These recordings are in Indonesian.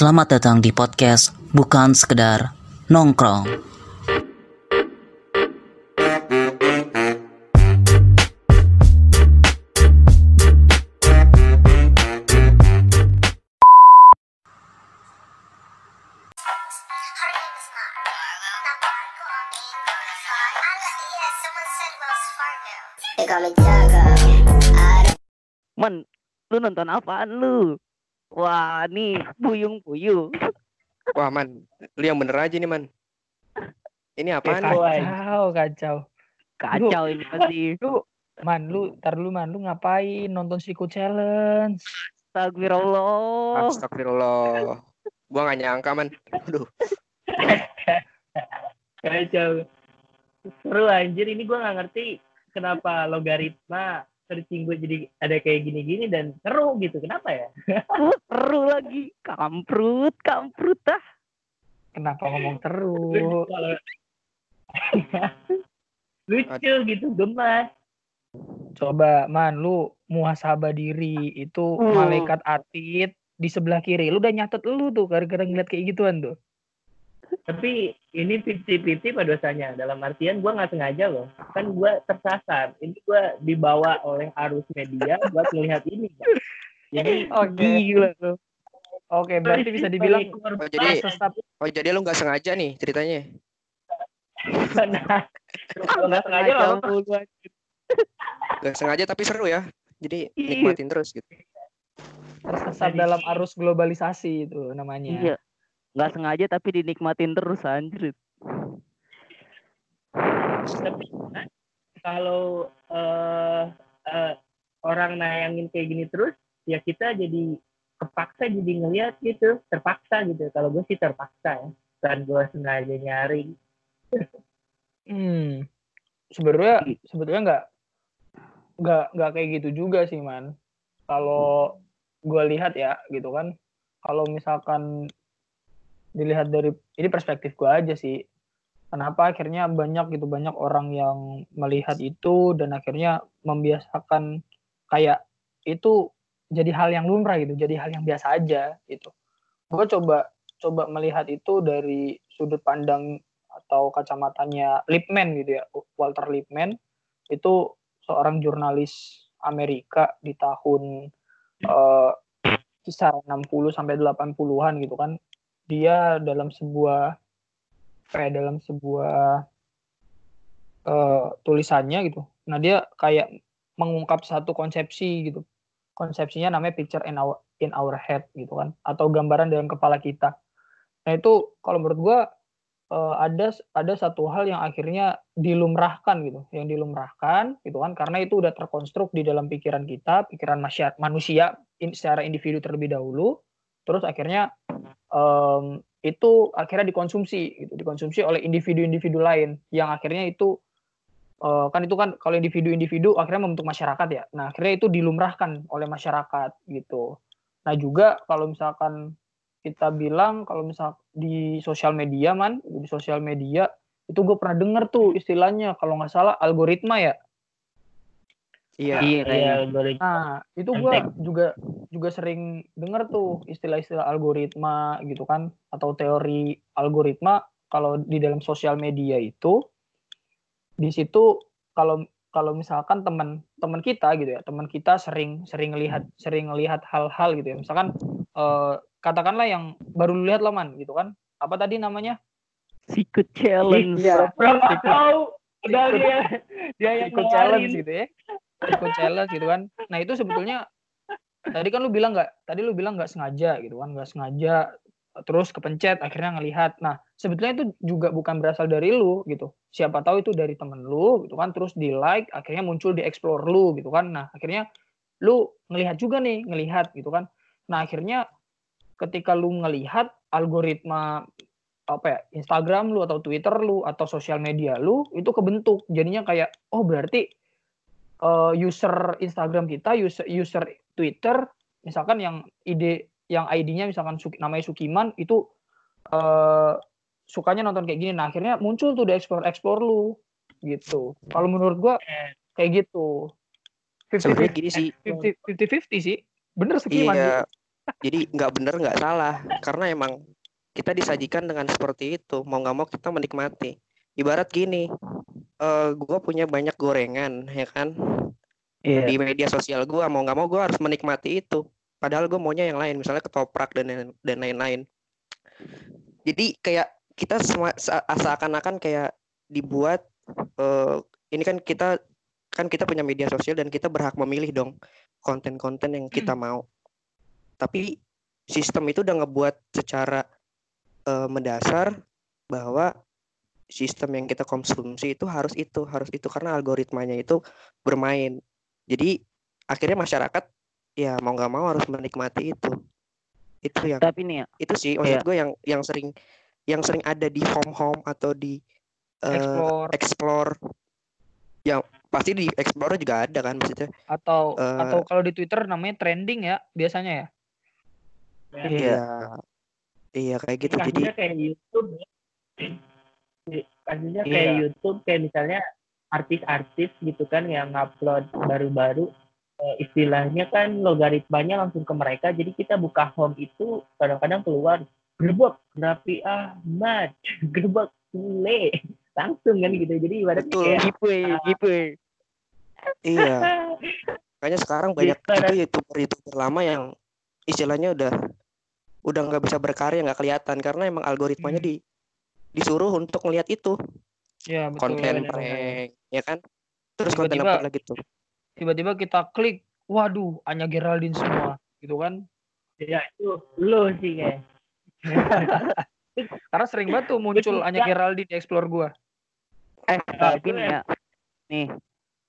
Selamat datang di podcast Bukan Sekedar Nongkrong. Men, lu nonton apaan lu? Wah, nih buyung-buyung. Wah man, lu yang bener aja nih man. Ini apaan nih? Kacau, kacau. Kacau ini pasti. Lu, man, lu, tar dulu man, lu ngapain nonton Siku Challenge? Astagfirullah. Astagfirullah. Gua gak nyangka man. Aduh, Kacau. Seru anjir, ini gue nggak ngerti kenapa logaritma searching gue jadi ada kayak gini-gini dan seru gitu. Kenapa ya? Uh, Seru lagi. Kamprut, kamprut ah. Kenapa ngomong? Lucu kalau lucu gitu, gemas. Coba, man, lu muhasabah diri itu Hmm. malaikat atid di sebelah kiri. Lu udah nyatet lu tuh gara-gara ngeliat kayak gituan tuh. Tapi ini 50-50 pada dosanya. Dalam artian gue nggak sengaja loh. Kan gue tersasar. Ini gue dibawa oleh arus media buat melihat ini. Jadi Oke. Gila lu. Oke, berarti bisa dibilang Oh, jadi- sesat oh jadi lu gak sengaja nih ceritanya? Nah, nggak sengaja sengaja tapi seru ya. Jadi Iya. nikmatin terus gitu. tersesat Jadi- dalam arus globalisasi itu namanya. Iya. Nggak sengaja tapi dinikmatin terus anjir. tapi kan, kalau eh, eh, orang nayangin kayak gini terus ya kita jadi kepaksa jadi ngeliat gitu terpaksa gitu kalau gue sih terpaksa ya dan gue sengaja nyari Hmm. Sebenarnya sebetulnya nggak nggak nggak kayak gitu juga sih man. Kalau gue lihat ya gitu kan. Kalau misalkan dilihat dari ini perspektif gue aja sih. Kenapa akhirnya banyak gitu banyak orang yang melihat itu dan akhirnya membiasakan kayak itu jadi hal yang lumrah gitu, jadi hal yang biasa aja gitu. Gue coba coba melihat itu dari sudut pandang atau kacamatanya Lipman gitu ya Walter Lipman itu seorang jurnalis Amerika di tahun eh, kisar 60 sampai 80-an gitu kan dia dalam sebuah kayak dalam sebuah eh, tulisannya gitu. Nah dia kayak mengungkap satu konsepsi gitu. Konsepsinya namanya picture in our in our head gitu kan atau gambaran dalam kepala kita. Nah itu kalau menurut gua eh, ada ada satu hal yang akhirnya dilumrahkan gitu, yang dilumrahkan gitu kan, karena itu udah terkonstruk di dalam pikiran kita, pikiran masyarakat manusia in, secara individu terlebih dahulu, terus akhirnya em, itu akhirnya dikonsumsi gitu, dikonsumsi oleh individu-individu lain, yang akhirnya itu eh, kan itu kan kalau individu-individu akhirnya membentuk masyarakat ya, nah akhirnya itu dilumrahkan oleh masyarakat gitu. Nah juga kalau misalkan kita bilang kalau misal di sosial media man di sosial media itu gue pernah denger tuh istilahnya kalau nggak salah algoritma ya Iya. Iya Iya, nah itu gue juga juga sering denger tuh istilah-istilah algoritma gitu kan atau teori algoritma kalau di dalam sosial media itu di situ kalau kalau misalkan teman teman kita gitu ya teman kita sering sering lihat sering lihat hal-hal gitu ya misalkan eh, katakanlah yang baru lu lihat lah man gitu kan apa tadi namanya Secret challenge. Iya. Berapa tahu udah dia dia yang challenge ngeluarin. gitu ya ikut challenge gitu kan. Nah itu sebetulnya tadi kan lu bilang nggak tadi lu bilang nggak sengaja gitu kan nggak sengaja terus kepencet akhirnya ngelihat. Nah sebetulnya itu juga bukan berasal dari lu gitu. Siapa tahu itu dari temen lu gitu kan terus di like akhirnya muncul di explore lu gitu kan. Nah akhirnya lu ngelihat juga nih ngelihat gitu kan. Nah akhirnya ketika lu ngelihat algoritma apa ya Instagram lu atau Twitter lu atau sosial media lu itu kebentuk. Jadinya kayak oh berarti eh, user Instagram kita user user Twitter misalkan yang ide yang ID-nya misalkan Suki- namanya Sukiman itu eh sukanya nonton kayak gini nah akhirnya muncul tuh di explore explore lu gitu kalau menurut gua kayak gitu Sebenarnya gini sih. 50 50 sih bener Sukiman. Iya. Jadi nggak bener nggak salah karena emang kita disajikan dengan seperti itu mau nggak mau kita menikmati. Ibarat gini, eh gue punya banyak gorengan ya kan Iya. di media sosial gue mau nggak mau gue harus menikmati itu. Padahal gue maunya yang lain, misalnya ketoprak dan dan lain-lain. Jadi kayak kita semua se- seakan-akan kayak dibuat eh, ini kan kita kan kita punya media sosial dan kita berhak memilih dong konten-konten yang kita mau. Tapi sistem itu udah ngebuat secara eh, mendasar bahwa sistem yang kita konsumsi itu harus itu, harus itu karena algoritmanya itu bermain. Jadi akhirnya masyarakat ya mau nggak mau harus menikmati itu. Itu yang Tapi nih ya, itu sih maksud Iya. gue yang yang sering yang sering ada di home home atau di eh, explore explore yang pasti di explore juga ada kan maksudnya atau eh, atau kalau di Twitter namanya trending ya biasanya ya. iya iya kayak gitu jadi kayak YouTube ya. kasusnya Iya. kayak YouTube kayak misalnya artis-artis gitu kan yang upload baru-baru eh, istilahnya kan logaritmanya langsung ke mereka jadi kita buka home itu kadang-kadang keluar gerbek Raffi Ahmad gerbek Sule langsung kan gitu jadi ibaratnya Betul. kayak giveaway, giveaway. iya makanya sekarang banyak itu youtuber youtuber lama yang istilahnya udah udah nggak bisa berkarya nggak kelihatan karena emang algoritmanya Hmm. di disuruh untuk ngelihat itu. Iya betul. konten benar, prank ya kan? Terus konten Tiba-tiba- apa lagi tuh? Tiba-tiba kita klik, waduh, Anya Geraldine semua, gitu kan? ya itu lo sih kayak. Karena sering banget tuh muncul Anya Geraldine di explore gua. Eh, Nah, tapi nih ya, nih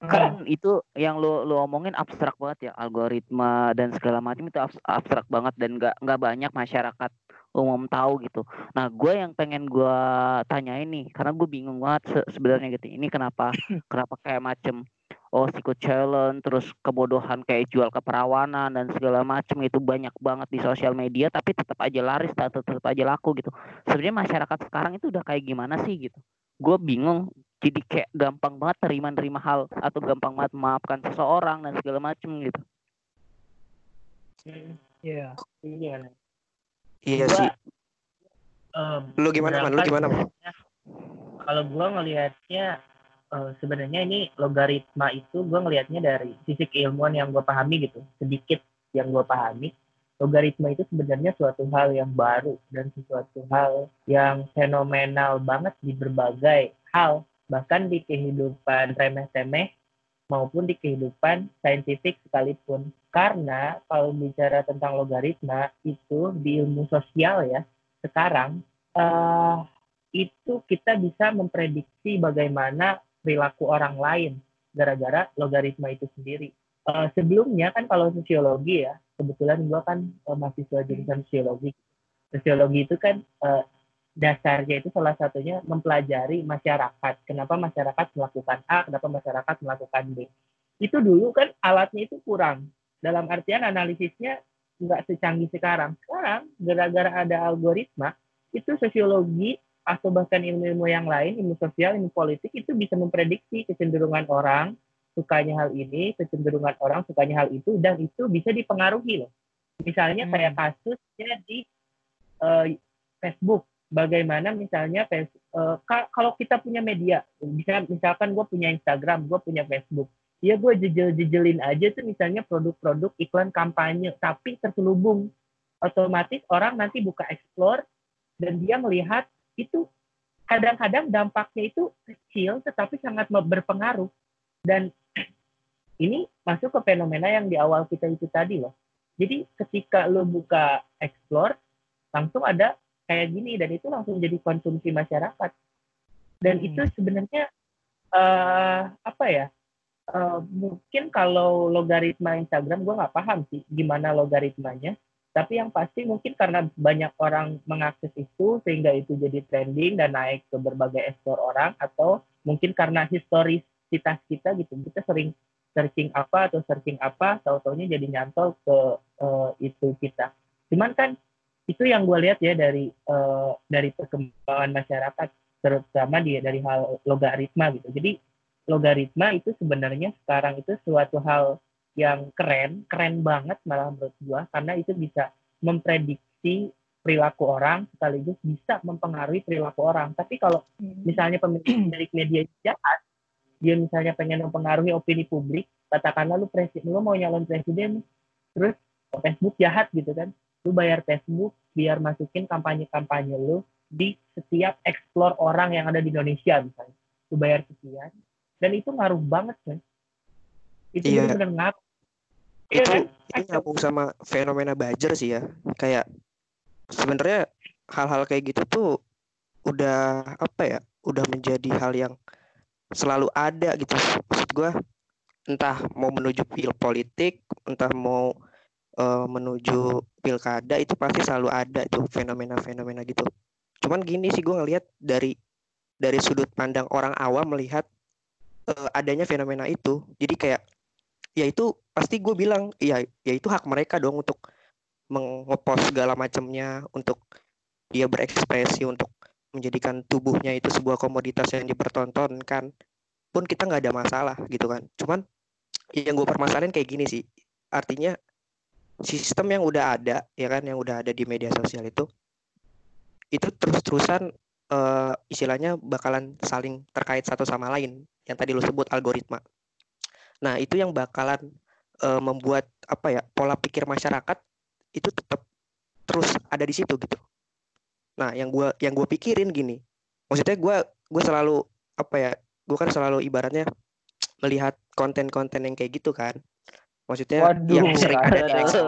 Hmm. kan itu yang lo lo omongin abstrak banget ya algoritma dan segala macam itu abs- abstrak banget dan nggak nggak banyak masyarakat umum tahu gitu. Nah, gue yang pengen gue tanyain nih karena gue bingung banget se- sebenarnya gitu. Ini kenapa kenapa kayak macem oh sikut challenge terus kebodohan kayak jual keperawanan dan segala macem itu banyak banget di sosial media tapi tetap aja laris tetap tetap aja laku gitu. Sebenarnya masyarakat sekarang itu udah kayak gimana sih gitu. Gue bingung jadi kayak gampang banget terima-terima hal atau gampang banget memaafkan seseorang dan segala macem gitu. Iya. iya. Gua- sih. Eh, lu gimana man? Lu gimana man? kalau gua ngelihatnya eh, sebenarnya ini logaritma itu gua ngelihatnya dari sisi keilmuan yang gua pahami gitu sedikit yang gua pahami logaritma itu sebenarnya suatu hal yang baru dan sesuatu hal yang fenomenal banget di berbagai hal bahkan di kehidupan remeh-temeh maupun di kehidupan saintifik sekalipun karena kalau bicara tentang logaritma itu di ilmu sosial ya sekarang eh, itu kita bisa memprediksi bagaimana perilaku orang lain gara-gara logaritma itu sendiri. Eh, sebelumnya kan kalau sosiologi ya, kebetulan gua kan eh, mahasiswa jurusan sosiologi. Sosiologi itu kan eh, dasarnya itu salah satunya mempelajari masyarakat. Kenapa masyarakat melakukan A, kenapa masyarakat melakukan B. Itu dulu kan alatnya itu kurang. Dalam artian analisisnya nggak secanggih sekarang. Sekarang gara-gara ada algoritma, itu sosiologi atau bahkan ilmu-ilmu yang lain, ilmu sosial, ilmu politik itu bisa memprediksi kecenderungan orang sukanya hal ini, kecenderungan orang sukanya hal itu, dan itu bisa dipengaruhi loh. Misalnya Hmm. kayak kasusnya di eh, Facebook, bagaimana misalnya eh, ka- kalau kita punya media, misalkan gue punya Instagram, gue punya Facebook, ya gue jejel-jejelin aja tuh misalnya produk-produk iklan kampanye, tapi terselubung. Otomatis orang nanti buka explore dan dia melihat itu kadang-kadang dampaknya itu kecil tetapi sangat berpengaruh. Dan ini masuk ke fenomena yang di awal kita itu tadi loh. Jadi ketika lo buka explore langsung ada kayak gini dan itu langsung jadi konsumsi masyarakat. Dan Hmm. itu sebenarnya eh, apa ya eh, mungkin kalau logaritma Instagram gue nggak paham sih gimana logaritmanya. Tapi yang pasti mungkin karena banyak orang mengakses itu sehingga itu jadi trending dan naik ke berbagai ekspor orang atau mungkin karena historisitas kita gitu. Kita sering searching apa atau searching apa tahu-taunya jadi nyantol ke eh, itu kita. Cuman kan itu yang gue lihat ya dari eh, dari perkembangan masyarakat terutama di dari hal logaritma gitu jadi logaritma itu sebenarnya sekarang itu suatu hal yang keren, keren banget malah menurut gua karena itu bisa memprediksi perilaku orang sekaligus bisa mempengaruhi perilaku orang. Tapi kalau misalnya pemilik media jahat, dia misalnya pengen mempengaruhi opini publik, katakanlah lu presiden, lu mau nyalon presiden, terus Facebook jahat gitu kan, lu bayar Facebook biar masukin kampanye-kampanye lu di setiap explore orang yang ada di Indonesia misalnya, lu bayar sekian, dan itu ngaruh banget kan, itu Iya. benar-benar ngaruh. Iya itu kan? itu nyambung sama fenomena buzzer sih ya kayak sebenarnya hal-hal kayak gitu tuh udah apa ya udah menjadi hal yang selalu ada gitu maksud gua entah mau menuju pil politik entah mau eh, menuju pilkada itu pasti selalu ada tuh fenomena-fenomena gitu. Cuman gini sih gua ngelihat dari dari sudut pandang orang awam melihat eh, adanya fenomena itu. Jadi kayak ya itu pasti gue bilang ya ya itu hak mereka dong untuk mengepost segala macamnya untuk dia berekspresi untuk menjadikan tubuhnya itu sebuah komoditas yang dipertontonkan pun kita nggak ada masalah gitu kan. Cuman yang gue permasalahin kayak gini sih artinya sistem yang udah ada ya kan yang udah ada di media sosial itu itu terus-terusan eh, istilahnya bakalan saling terkait satu sama lain yang tadi lo sebut algoritma Nah, itu yang bakalan eh, membuat apa ya pola pikir masyarakat itu tetap terus ada di situ gitu. Nah, yang gua yang gua pikirin gini, maksudnya gua gua selalu apa ya, gua kan selalu ibaratnya melihat konten-konten yang kayak gitu kan. Maksudnya Waduh, yang sering ada di kacau.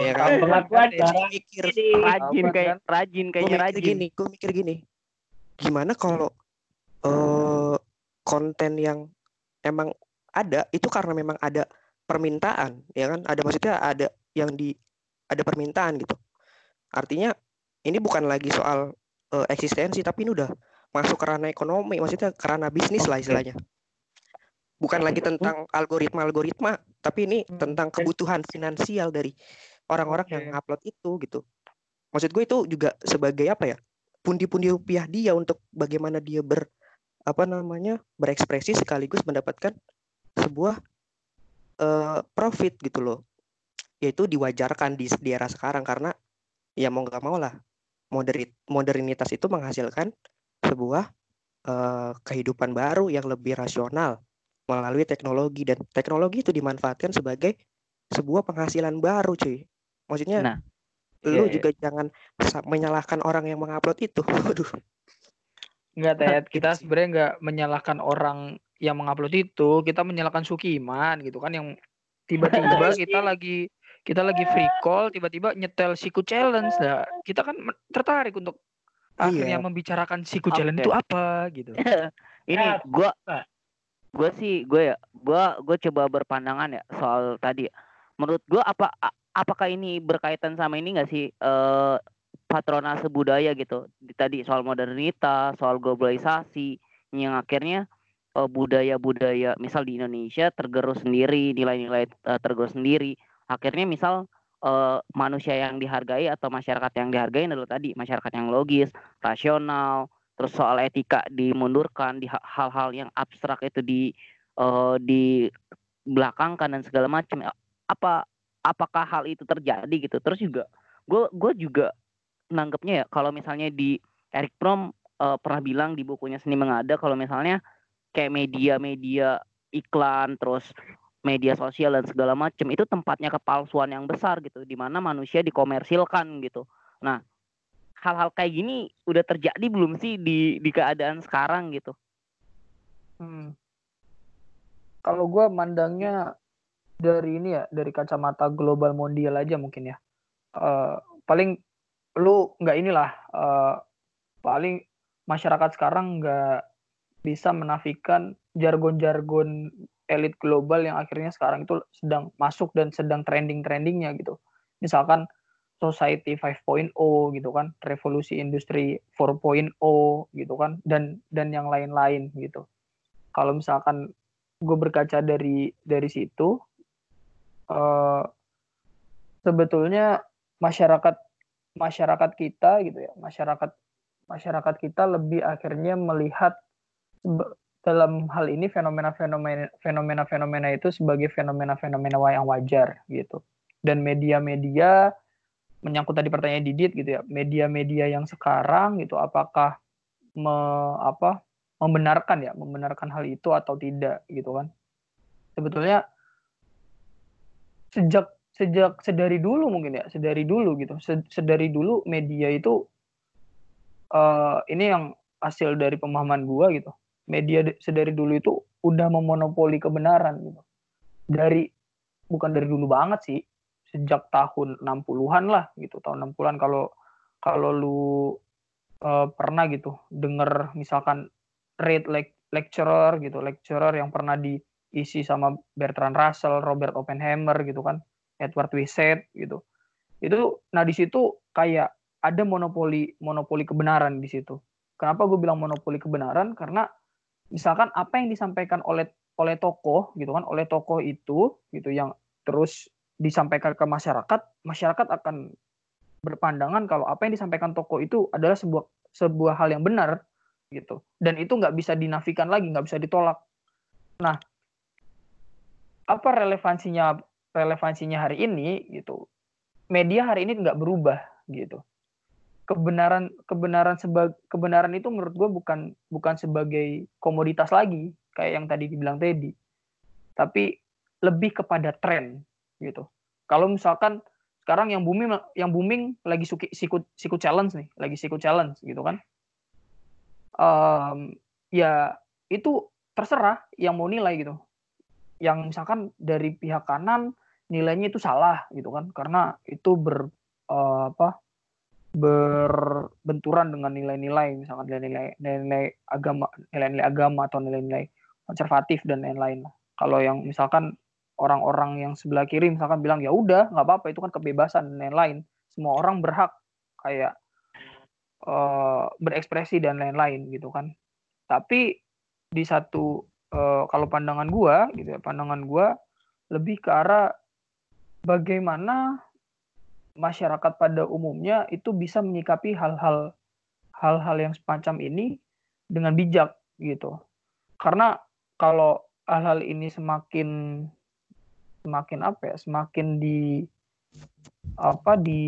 ya kan. Pengakuan mikir. Rajin kayak kan? rajin kayaknya rajin. gini, gue mikir gini, gimana kalau eh konten yang emang ada itu karena memang ada permintaan, ya kan? Ada maksudnya ada yang di ada permintaan gitu. Artinya ini bukan lagi soal eh, eksistensi, tapi ini udah masuk ke ranah ekonomi, maksudnya ke ranah bisnis lah istilahnya. Bukan lagi tentang algoritma-algoritma, tapi ini Hmm. tentang kebutuhan finansial dari orang-orang yang Oke. ngupload itu gitu. Maksud gue itu juga sebagai apa ya? Pundi-pundi rupiah dia untuk bagaimana dia ber apa namanya? berekspresi sekaligus mendapatkan sebuah eh, profit gitu loh. Yaitu diwajarkan di, di era sekarang karena ya mau nggak mau lah moderi- modernitas itu menghasilkan sebuah eh, kehidupan baru yang lebih rasional melalui teknologi dan teknologi itu dimanfaatkan sebagai sebuah penghasilan baru cuy. Maksudnya Nah, lu iya, iya. juga jangan menyalahkan orang yang mengupload itu. Waduh. Enggak, Ted. Gitu Kita sih. sebenarnya enggak menyalahkan orang yang mengupload itu. Kita menyalahkan Sukiman gitu kan yang tiba-tiba kita lagi kita lagi free call tiba-tiba nyetel siku challenge nah, kita kan tertarik untuk akhirnya Iya. membicarakan siku challenge itu apa gitu ini Ya, gua Gua sih gue ya gua gue coba berpandangan ya soal tadi. Menurut gua apa apakah ini berkaitan sama ini nggak sih eh patronase budaya gitu? Di- tadi soal modernitas soal globalisasi yang akhirnya eh, budaya-budaya misal di Indonesia tergerus sendiri nilai-nilai eh, tergerus sendiri. Akhirnya misal eh, manusia yang dihargai atau masyarakat yang dihargai adalah tadi masyarakat yang logis rasional terus soal etika dimundurkan di ha- hal-hal yang abstrak itu di eh, di belakangkan dan segala macam apa apakah hal itu terjadi gitu. Terus juga gue gue juga nanggepnya ya kalau misalnya di Eric Prom eh, pernah bilang di bukunya seni mengada kalau misalnya kayak media-media iklan terus media sosial dan segala macam itu tempatnya kepalsuan yang besar gitu di mana manusia dikomersilkan gitu. Nah hal-hal kayak gini udah terjadi belum sih di di keadaan sekarang gitu Hmm. Kalau gue mandangnya dari ini ya, dari kacamata global mondial aja mungkin ya. Eh, paling lu nggak inilah, eh, paling masyarakat sekarang nggak bisa menafikan jargon-jargon elit global yang akhirnya sekarang itu sedang masuk dan sedang trending-trendingnya gitu. Misalkan Society 5.0 gitu kan, revolusi industri 4.0 gitu kan, dan dan yang lain-lain gitu. Kalau misalkan gue berkaca dari dari situ eh sebetulnya masyarakat masyarakat kita gitu ya masyarakat masyarakat kita lebih akhirnya melihat dalam hal ini fenomena-fenomena fenomena-fenomena itu sebagai fenomena-fenomena yang wajar gitu. Dan media-media menyangkut tadi pertanyaan Didit gitu ya, media-media yang sekarang gitu apakah me, apa membenarkan ya, membenarkan hal itu atau tidak gitu kan. Sebetulnya sejak sejak sedari dulu mungkin ya, sedari dulu gitu. Se- Sedari dulu media itu eh ini yang hasil dari pemahaman gua gitu. Media sedari dulu itu udah memonopoli kebenaran gitu. Dari bukan dari dulu banget sih, sejak tahun 60-an lah gitu, tahun 60-an kalau kalau lu eh, pernah gitu denger misalkan rate lec- lecturer gitu, lecturer yang pernah diisi sama Bertrand Russell, Robert Oppenheimer gitu kan, Edward Wissett gitu. Itu nah di situ kayak ada monopoli monopoli kebenaran di situ. Kenapa gue bilang monopoli kebenaran? Karena misalkan apa yang disampaikan oleh oleh tokoh gitu kan, oleh tokoh itu gitu yang terus disampaikan ke masyarakat, masyarakat akan berpandangan kalau apa yang disampaikan tokoh itu adalah sebuah sebuah hal yang benar gitu. Dan itu nggak bisa dinafikan lagi nggak bisa ditolak. Nah apa relevansinya relevansinya hari ini gitu? Media hari ini nggak berubah gitu. Kebenaran kebenaran sebagai kebenaran itu menurut gue bukan bukan sebagai komoditas lagi kayak yang tadi dibilang Teddy. Tapi lebih kepada tren gitu kalau misalkan sekarang yang booming yang booming lagi suki, siku siku challenge nih lagi siku challenge gitu kan. Em, ya itu terserah yang mau nilai gitu. Yang misalkan dari pihak kanan nilainya itu salah gitu kan. Karena itu ber eh, apa berbenturan dengan nilai-nilai misalkan nilai-nilai nilai agama nilai-nilai agama atau nilai-nilai konservatif dan lain-lain. Kalau yang misalkan orang-orang yang sebelah kiri misalkan bilang ya udah nggak apa-apa itu kan kebebasan dan lain-lain. Semua orang berhak kayak eh, berekspresi dan lain-lain gitu kan. Tapi di satu eh, kalau pandangan gua gitu ya pandangan gua lebih ke arah bagaimana masyarakat pada umumnya itu bisa menyikapi hal-hal hal-hal yang semacam ini dengan bijak gitu. Karena kalau hal-hal ini semakin semakin apa ya semakin di apa di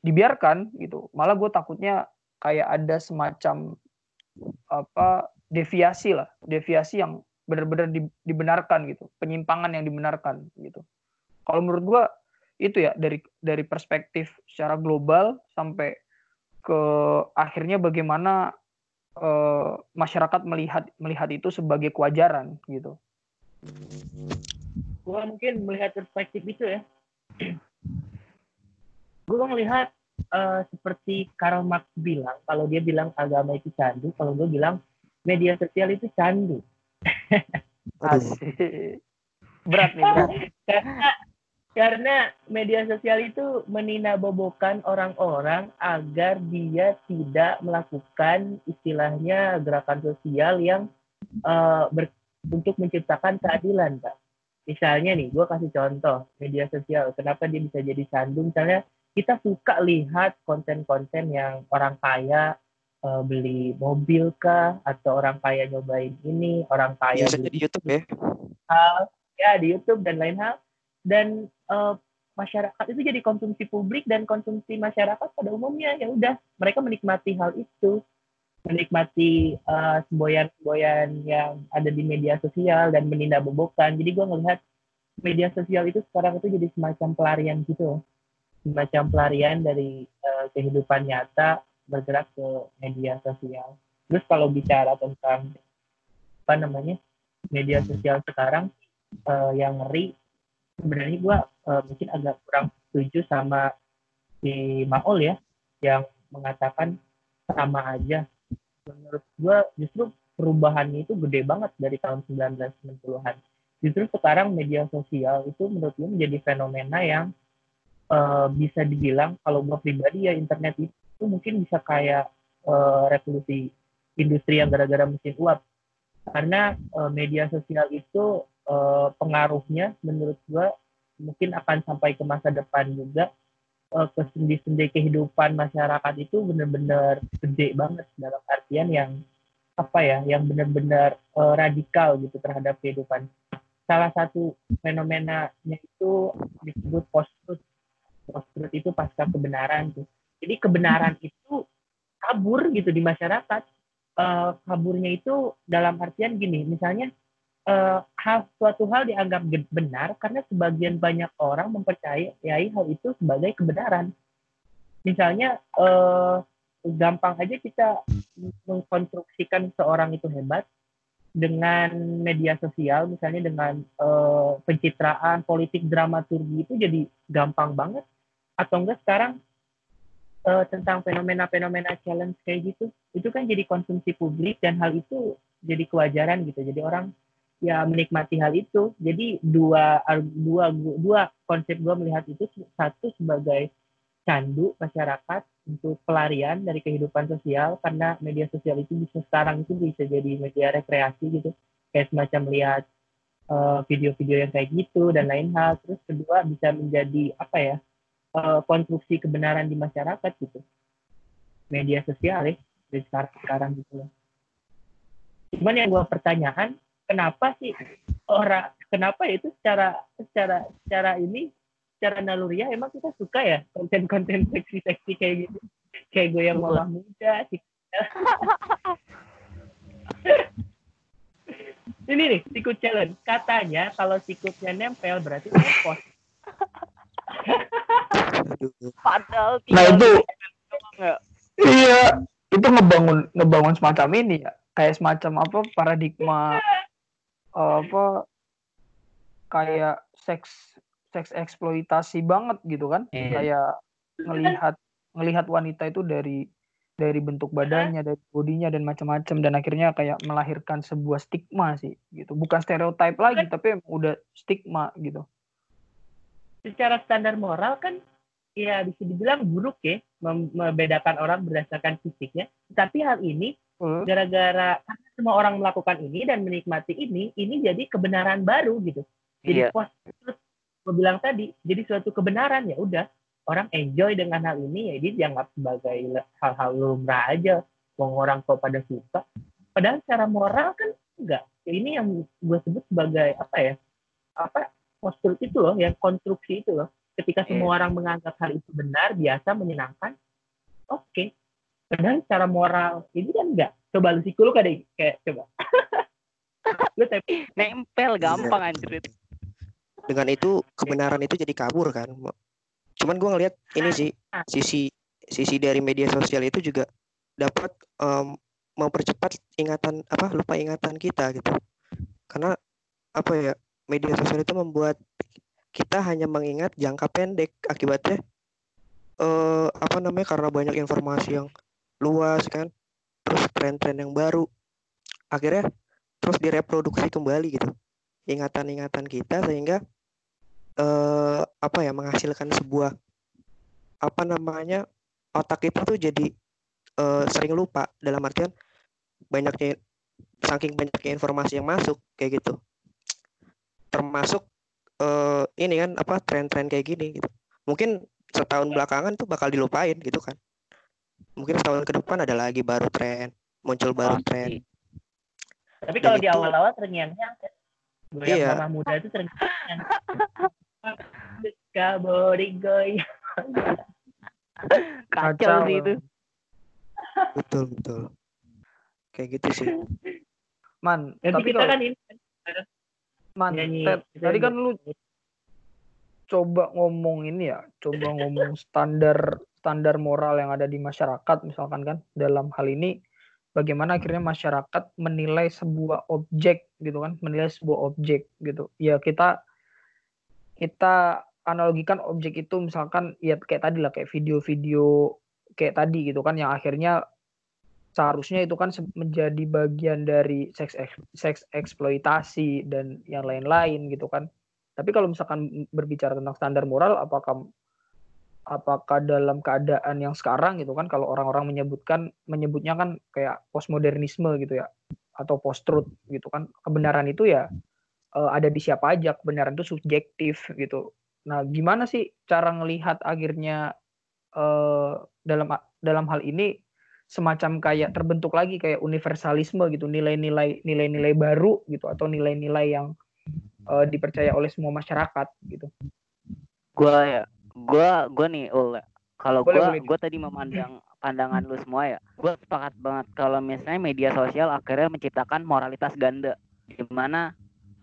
dibiarkan gitu. Malah gue takutnya kayak ada semacam apa deviasi lah. Deviasi yang benar-benar di- dibenarkan gitu. Penyimpangan yang dibenarkan gitu. Kalau menurut gue itu ya dari dari perspektif secara global sampai ke akhirnya bagaimana eh, masyarakat melihat melihat itu sebagai kewajaran gitu gua mungkin melihat perspektif itu ya. Gua melihat eh, seperti Karl Marx bilang kalau dia bilang agama itu candu kalau gue bilang media sosial itu candu. Berat nih berat. Karena karena media sosial itu meninabobokan orang-orang agar dia tidak melakukan istilahnya gerakan sosial yang eh, ber- untuk menciptakan keadilan, Pak. Misalnya nih, gue kasih contoh media sosial. Kenapa dia bisa jadi candu? Misalnya kita suka lihat konten-konten yang orang kaya eh, beli mobil kah, atau orang kaya nyobain ini, orang kaya biasanya beli di YouTube ya hal ya di YouTube dan lain hal dan eh, masyarakat itu jadi konsumsi publik dan konsumsi masyarakat pada umumnya ya udah mereka menikmati hal itu menikmati eh, semboyan-semboyan yang ada di media sosial dan menindakbobokan jadi gue ngelihat media sosial itu sekarang itu jadi semacam pelarian gitu. Semacam pelarian dari eh, kehidupan nyata bergerak ke media sosial. Terus kalau bicara tentang apa namanya media sosial sekarang eh, yang ngeri sebenarnya gue mungkin agak kurang setuju sama si Maul ya yang mengatakan sama aja menurut gue justru perubahannya itu gede banget dari tahun 1990-an justru sekarang media sosial itu menurut gue menjadi fenomena yang eh, bisa dibilang kalau gue pribadi ya internet itu mungkin bisa kayak eh, revolusi industri yang gara-gara mesin uap. Karena eh, media sosial itu eh, pengaruhnya menurut gua mungkin akan sampai ke masa depan juga eh, ke sendi-sendi kehidupan masyarakat itu benar-benar gede banget dalam artian yang apa ya yang benar-benar eh, radikal gitu terhadap kehidupan salah satu fenomenanya itu disebut post truth post truth itu pasca kebenaran tuh. Jadi kebenaran itu kabur gitu di masyarakat. Eh, kaburnya itu dalam artian gini, misalnya eh, hal suatu hal dianggap benar karena sebagian banyak orang mempercayai hal itu sebagai kebenaran. Misalnya eh, gampang aja kita mengkonstruksikan seorang itu hebat dengan media sosial, misalnya dengan eh, pencitraan, politik, dramaturgi itu jadi gampang banget. Atau enggak sekarang eh, tentang fenomena-fenomena challenge kayak gitu, itu kan jadi konsumsi publik dan hal itu jadi kewajaran gitu. Jadi orang ya menikmati hal itu. Jadi dua dua dua konsep gue melihat itu satu sebagai candu masyarakat untuk pelarian dari kehidupan sosial karena media sosial itu bisa sekarang itu bisa jadi media rekreasi gitu. Kayak semacam lihat eh, video-video yang kayak gitu dan lain hal. Terus kedua bisa menjadi apa ya eh, konstruksi kebenaran di masyarakat gitu. Media sosial ya dari sekarang sekarang gitu loh. Cuman yang gue pertanyaan kenapa sih orang kenapa itu secara secara secara ini secara naluriah emang kita suka ya konten-konten seksi-seksi kayak gitu? Kayak gue yang mama muda sih. Ini nih sikut challenge. Katanya kalau sikutnya nempel berarti Aduh. Padahal Nah, itu- ya. Iya, itu ngebangun ngebangun semacam ini ya, kayak semacam apa paradigma apa kayak seks seks eksploitasi banget gitu kan, Iya. kayak ngelihat ngelihat wanita itu dari dari bentuk badannya, dari bodinya dan macam-macam dan akhirnya kayak melahirkan sebuah stigma sih gitu. Bukan stereotip lagi tapi udah stigma gitu. secara standar moral kan ya bisa dibilang buruk ya mem- membedakan orang berdasarkan fisiknya tapi hal ini Eh, gara-gara karena semua orang melakukan ini dan menikmati ini ini jadi kebenaran baru gitu. Iya. jadi post terus gue bilang tadi jadi suatu kebenaran ya udah. Orang enjoy dengan hal ini ya dia dianggap sebagai hal-hal lumrah aja. Wong orang kok pada suka. Padahal secara moral kan enggak. Ya, ini yang gue sebut sebagai apa ya apa postur itu loh yang konstruksi itu loh. Ketika semua orang menganggap hal itu benar biasa menyenangkan oke padahal secara moral ini kan enggak coba lu sikul kayak kayak coba. Lu tapi Nempel gampang anjir. dengan itu kebenaran itu jadi kabur kan? Cuman gua ngelihat ini sih sisi sisi dari media sosial itu juga dapat em, mempercepat ingatan apa lupa ingatan kita gitu. Karena apa ya media sosial itu membuat kita hanya mengingat jangka pendek. Akibatnya eh apa namanya karena banyak informasi yang luas kan. Terus tren-tren yang baru. Akhirnya terus direproduksi kembali gitu. Ingatan-ingatan kita sehingga eh apa ya menghasilkan sebuah apa namanya otak kita tuh jadi eh, sering lupa. Dalam artian banyaknya saking banyaknya informasi yang masuk kayak gitu. Termasuk eh, ini kan apa tren-tren kayak gini gitu. Mungkin setahun belakangan tuh bakal dilupain gitu kan mungkin setahun ke depan ada lagi baru tren muncul baru tren Pasti. tapi kalau Dan di awal-awal terngiang-ngiang kan gue yang Iya. mama muda itu terngiang Kabori goy. Kacau Kacau. sih itu. betul betul kayak gitu sih Man, Nanti tapi kita kalau kan ini man, nyanyi. Tadi kan lu coba ngomong ini ya, coba ngomong standar standar moral yang ada di masyarakat misalkan kan dalam hal ini bagaimana akhirnya masyarakat menilai sebuah objek gitu kan, menilai sebuah objek gitu. Ya kita kita analogikan objek itu misalkan ya kayak tadi lah kayak video-video kayak tadi gitu kan yang akhirnya seharusnya itu kan menjadi bagian dari seks eks- seks eksploitasi dan yang lain-lain gitu kan. Tapi kalau misalkan berbicara tentang standar moral, apakah apakah dalam keadaan yang sekarang gitu kan, kalau orang-orang menyebutkan menyebutnya kan kayak postmodernisme gitu ya, atau post truth gitu kan, kebenaran itu ya eh, ada di siapa aja, kebenaran itu subjektif gitu. Nah, gimana sih cara ngelihat akhirnya eh, dalam dalam hal ini semacam kayak terbentuk lagi kayak universalisme gitu nilai-nilai nilai-nilai baru gitu atau nilai-nilai yang eh, dipercaya oleh semua masyarakat gitu. Gua ya gua gua nih ul kalau Boleh, gua boleh. gua tadi memandang pandangan lu semua ya gua sepakat banget kalau misalnya media sosial akhirnya menciptakan moralitas ganda di mana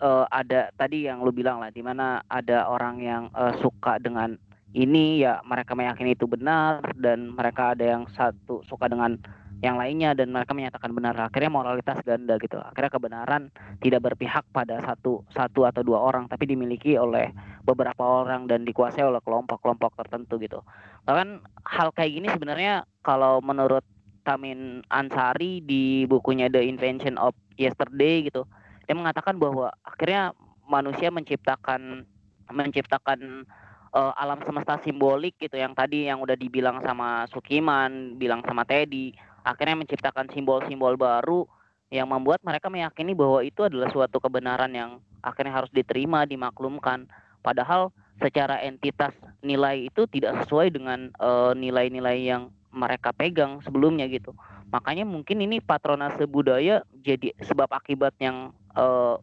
eh, ada tadi yang lu bilang lah di mana ada orang yang eh, suka dengan ini ya mereka meyakini itu benar dan mereka ada yang satu suka dengan yang lainnya dan mereka menyatakan benar akhirnya moralitas ganda gitu akhirnya kebenaran tidak berpihak pada satu satu atau dua orang tapi dimiliki oleh beberapa orang dan dikuasai oleh kelompok-kelompok tertentu gitu. Bahkan hal kayak gini sebenarnya kalau menurut Tamin Ansari di bukunya The Invention of Yesterday gitu, dia mengatakan bahwa akhirnya manusia menciptakan menciptakan eh, alam semesta simbolik gitu yang tadi yang udah dibilang sama Sukiman, bilang sama Teddy, akhirnya menciptakan simbol-simbol baru yang membuat mereka meyakini bahwa itu adalah suatu kebenaran yang akhirnya harus diterima, dimaklumkan. Padahal secara entitas nilai itu tidak sesuai dengan eh, nilai-nilai yang mereka pegang sebelumnya gitu. Makanya mungkin ini patronase budaya jadi sebab akibat yang eh,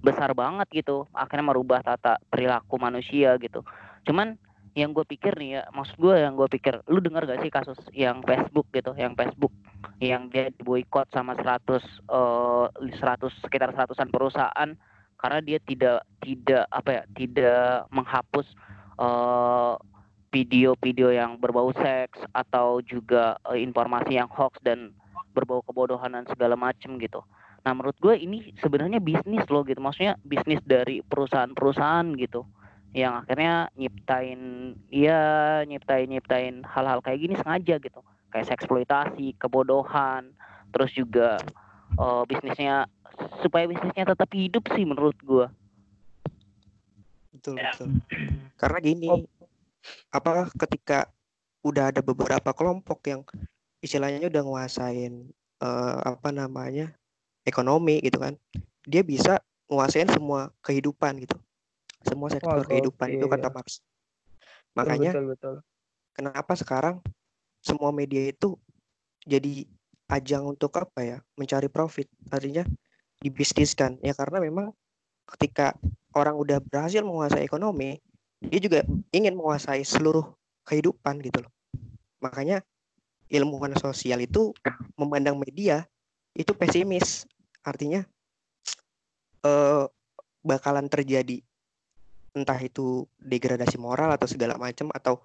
besar banget gitu. Akhirnya merubah tata perilaku manusia gitu. Cuman yang gue pikir nih ya, maksud gue yang gue pikir, lu dengar gak sih kasus yang Facebook gitu, yang Facebook yang dia diboikot sama 100 eh 100 sekitar seratusan perusahaan karena dia tidak tidak apa ya tidak menghapus eh, video-video yang berbau seks atau juga eh, informasi yang hoax dan berbau kebodohan dan segala macem gitu. Nah menurut gue ini sebenarnya bisnis loh gitu, maksudnya bisnis dari perusahaan-perusahaan gitu yang akhirnya nyiptain ya nyiptain nyiptain hal-hal kayak gini sengaja gitu kayak eksploitasi kebodohan terus juga eh, bisnisnya supaya bisnisnya tetap hidup sih menurut gua Betul, Ya. betul. Karena gini, Oh. apa ketika udah ada beberapa kelompok yang istilahnya udah nguasain eh, apa namanya ekonomi gitu kan, dia bisa nguasain semua kehidupan gitu, semua sektor Wah, kehidupan itu kata gokil. Marx. Makanya betul betul. kenapa sekarang semua media itu jadi ajang untuk apa ya? Mencari profit. Artinya dibisniskan. Ya karena memang ketika orang udah berhasil menguasai ekonomi dia juga ingin menguasai seluruh kehidupan gitu loh. Makanya ilmuwan sosial itu memandang media itu pesimis. Artinya eh, bakalan terjadi entah itu degradasi moral atau segala macam atau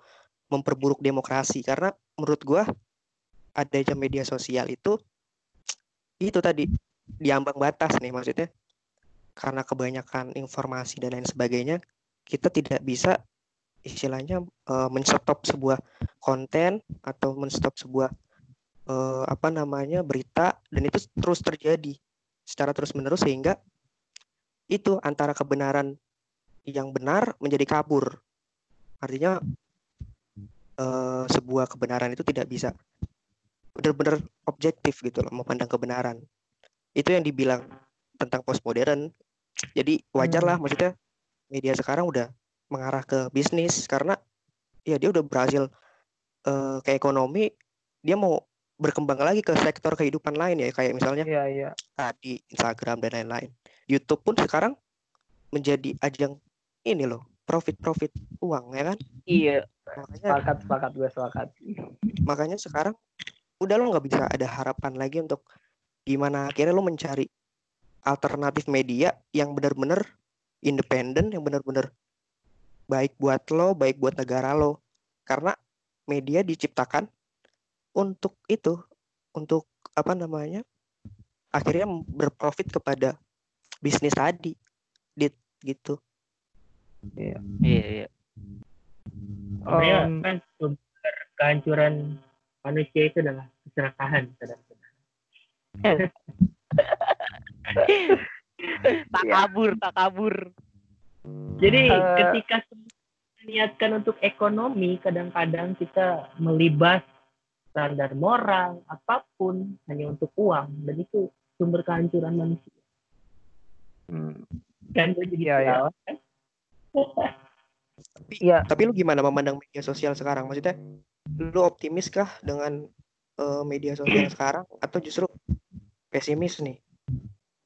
memperburuk demokrasi. Karena menurut gua adanya media sosial itu itu tadi diambang batas nih maksudnya. Karena kebanyakan informasi dan lain sebagainya kita tidak bisa istilahnya eh, menstop sebuah konten atau menstop sebuah eh, apa namanya berita dan itu terus terjadi secara terus menerus sehingga itu antara kebenaran yang benar menjadi kabur. Artinya eh, sebuah kebenaran itu tidak bisa benar-benar objektif gitu loh memandang kebenaran. Itu yang dibilang tentang postmodern. Jadi wajar lah maksudnya media sekarang udah mengarah ke bisnis karena ya dia udah berhasil eh, ke ekonomi dia mau berkembang lagi ke sektor kehidupan lain ya kayak misalnya Iya iya. tadi Instagram dan lain-lain. YouTube pun sekarang menjadi ajang ini loh profit profit uang ya kan? Iya makanya Sepakat sepakat gue sepakat. makanya sekarang udah lo nggak bisa ada harapan lagi untuk gimana akhirnya lo mencari alternatif media yang benar-benar independen yang benar-benar baik buat lo baik buat negara lo. Karena media diciptakan untuk itu untuk apa namanya akhirnya berprofit kepada bisnis tadi dit gitu. Iya. Iya Sebenarnya Em, kan sumber kehancuran manusia itu adalah keserakahan tak Iya. kabur tak kabur Jadi Eh. ketika niatkan untuk ekonomi, kadang-kadang kita melibas standar moral apa pun hanya untuk uang dan itu sumber kehancuran manusia. hmm, Kan gue jadi Iya, iya. kan? tapi Iya. tapi lu gimana memandang media sosial sekarang maksudnya lu optimis kah dengan eh, media sosial sekarang atau justru pesimis nih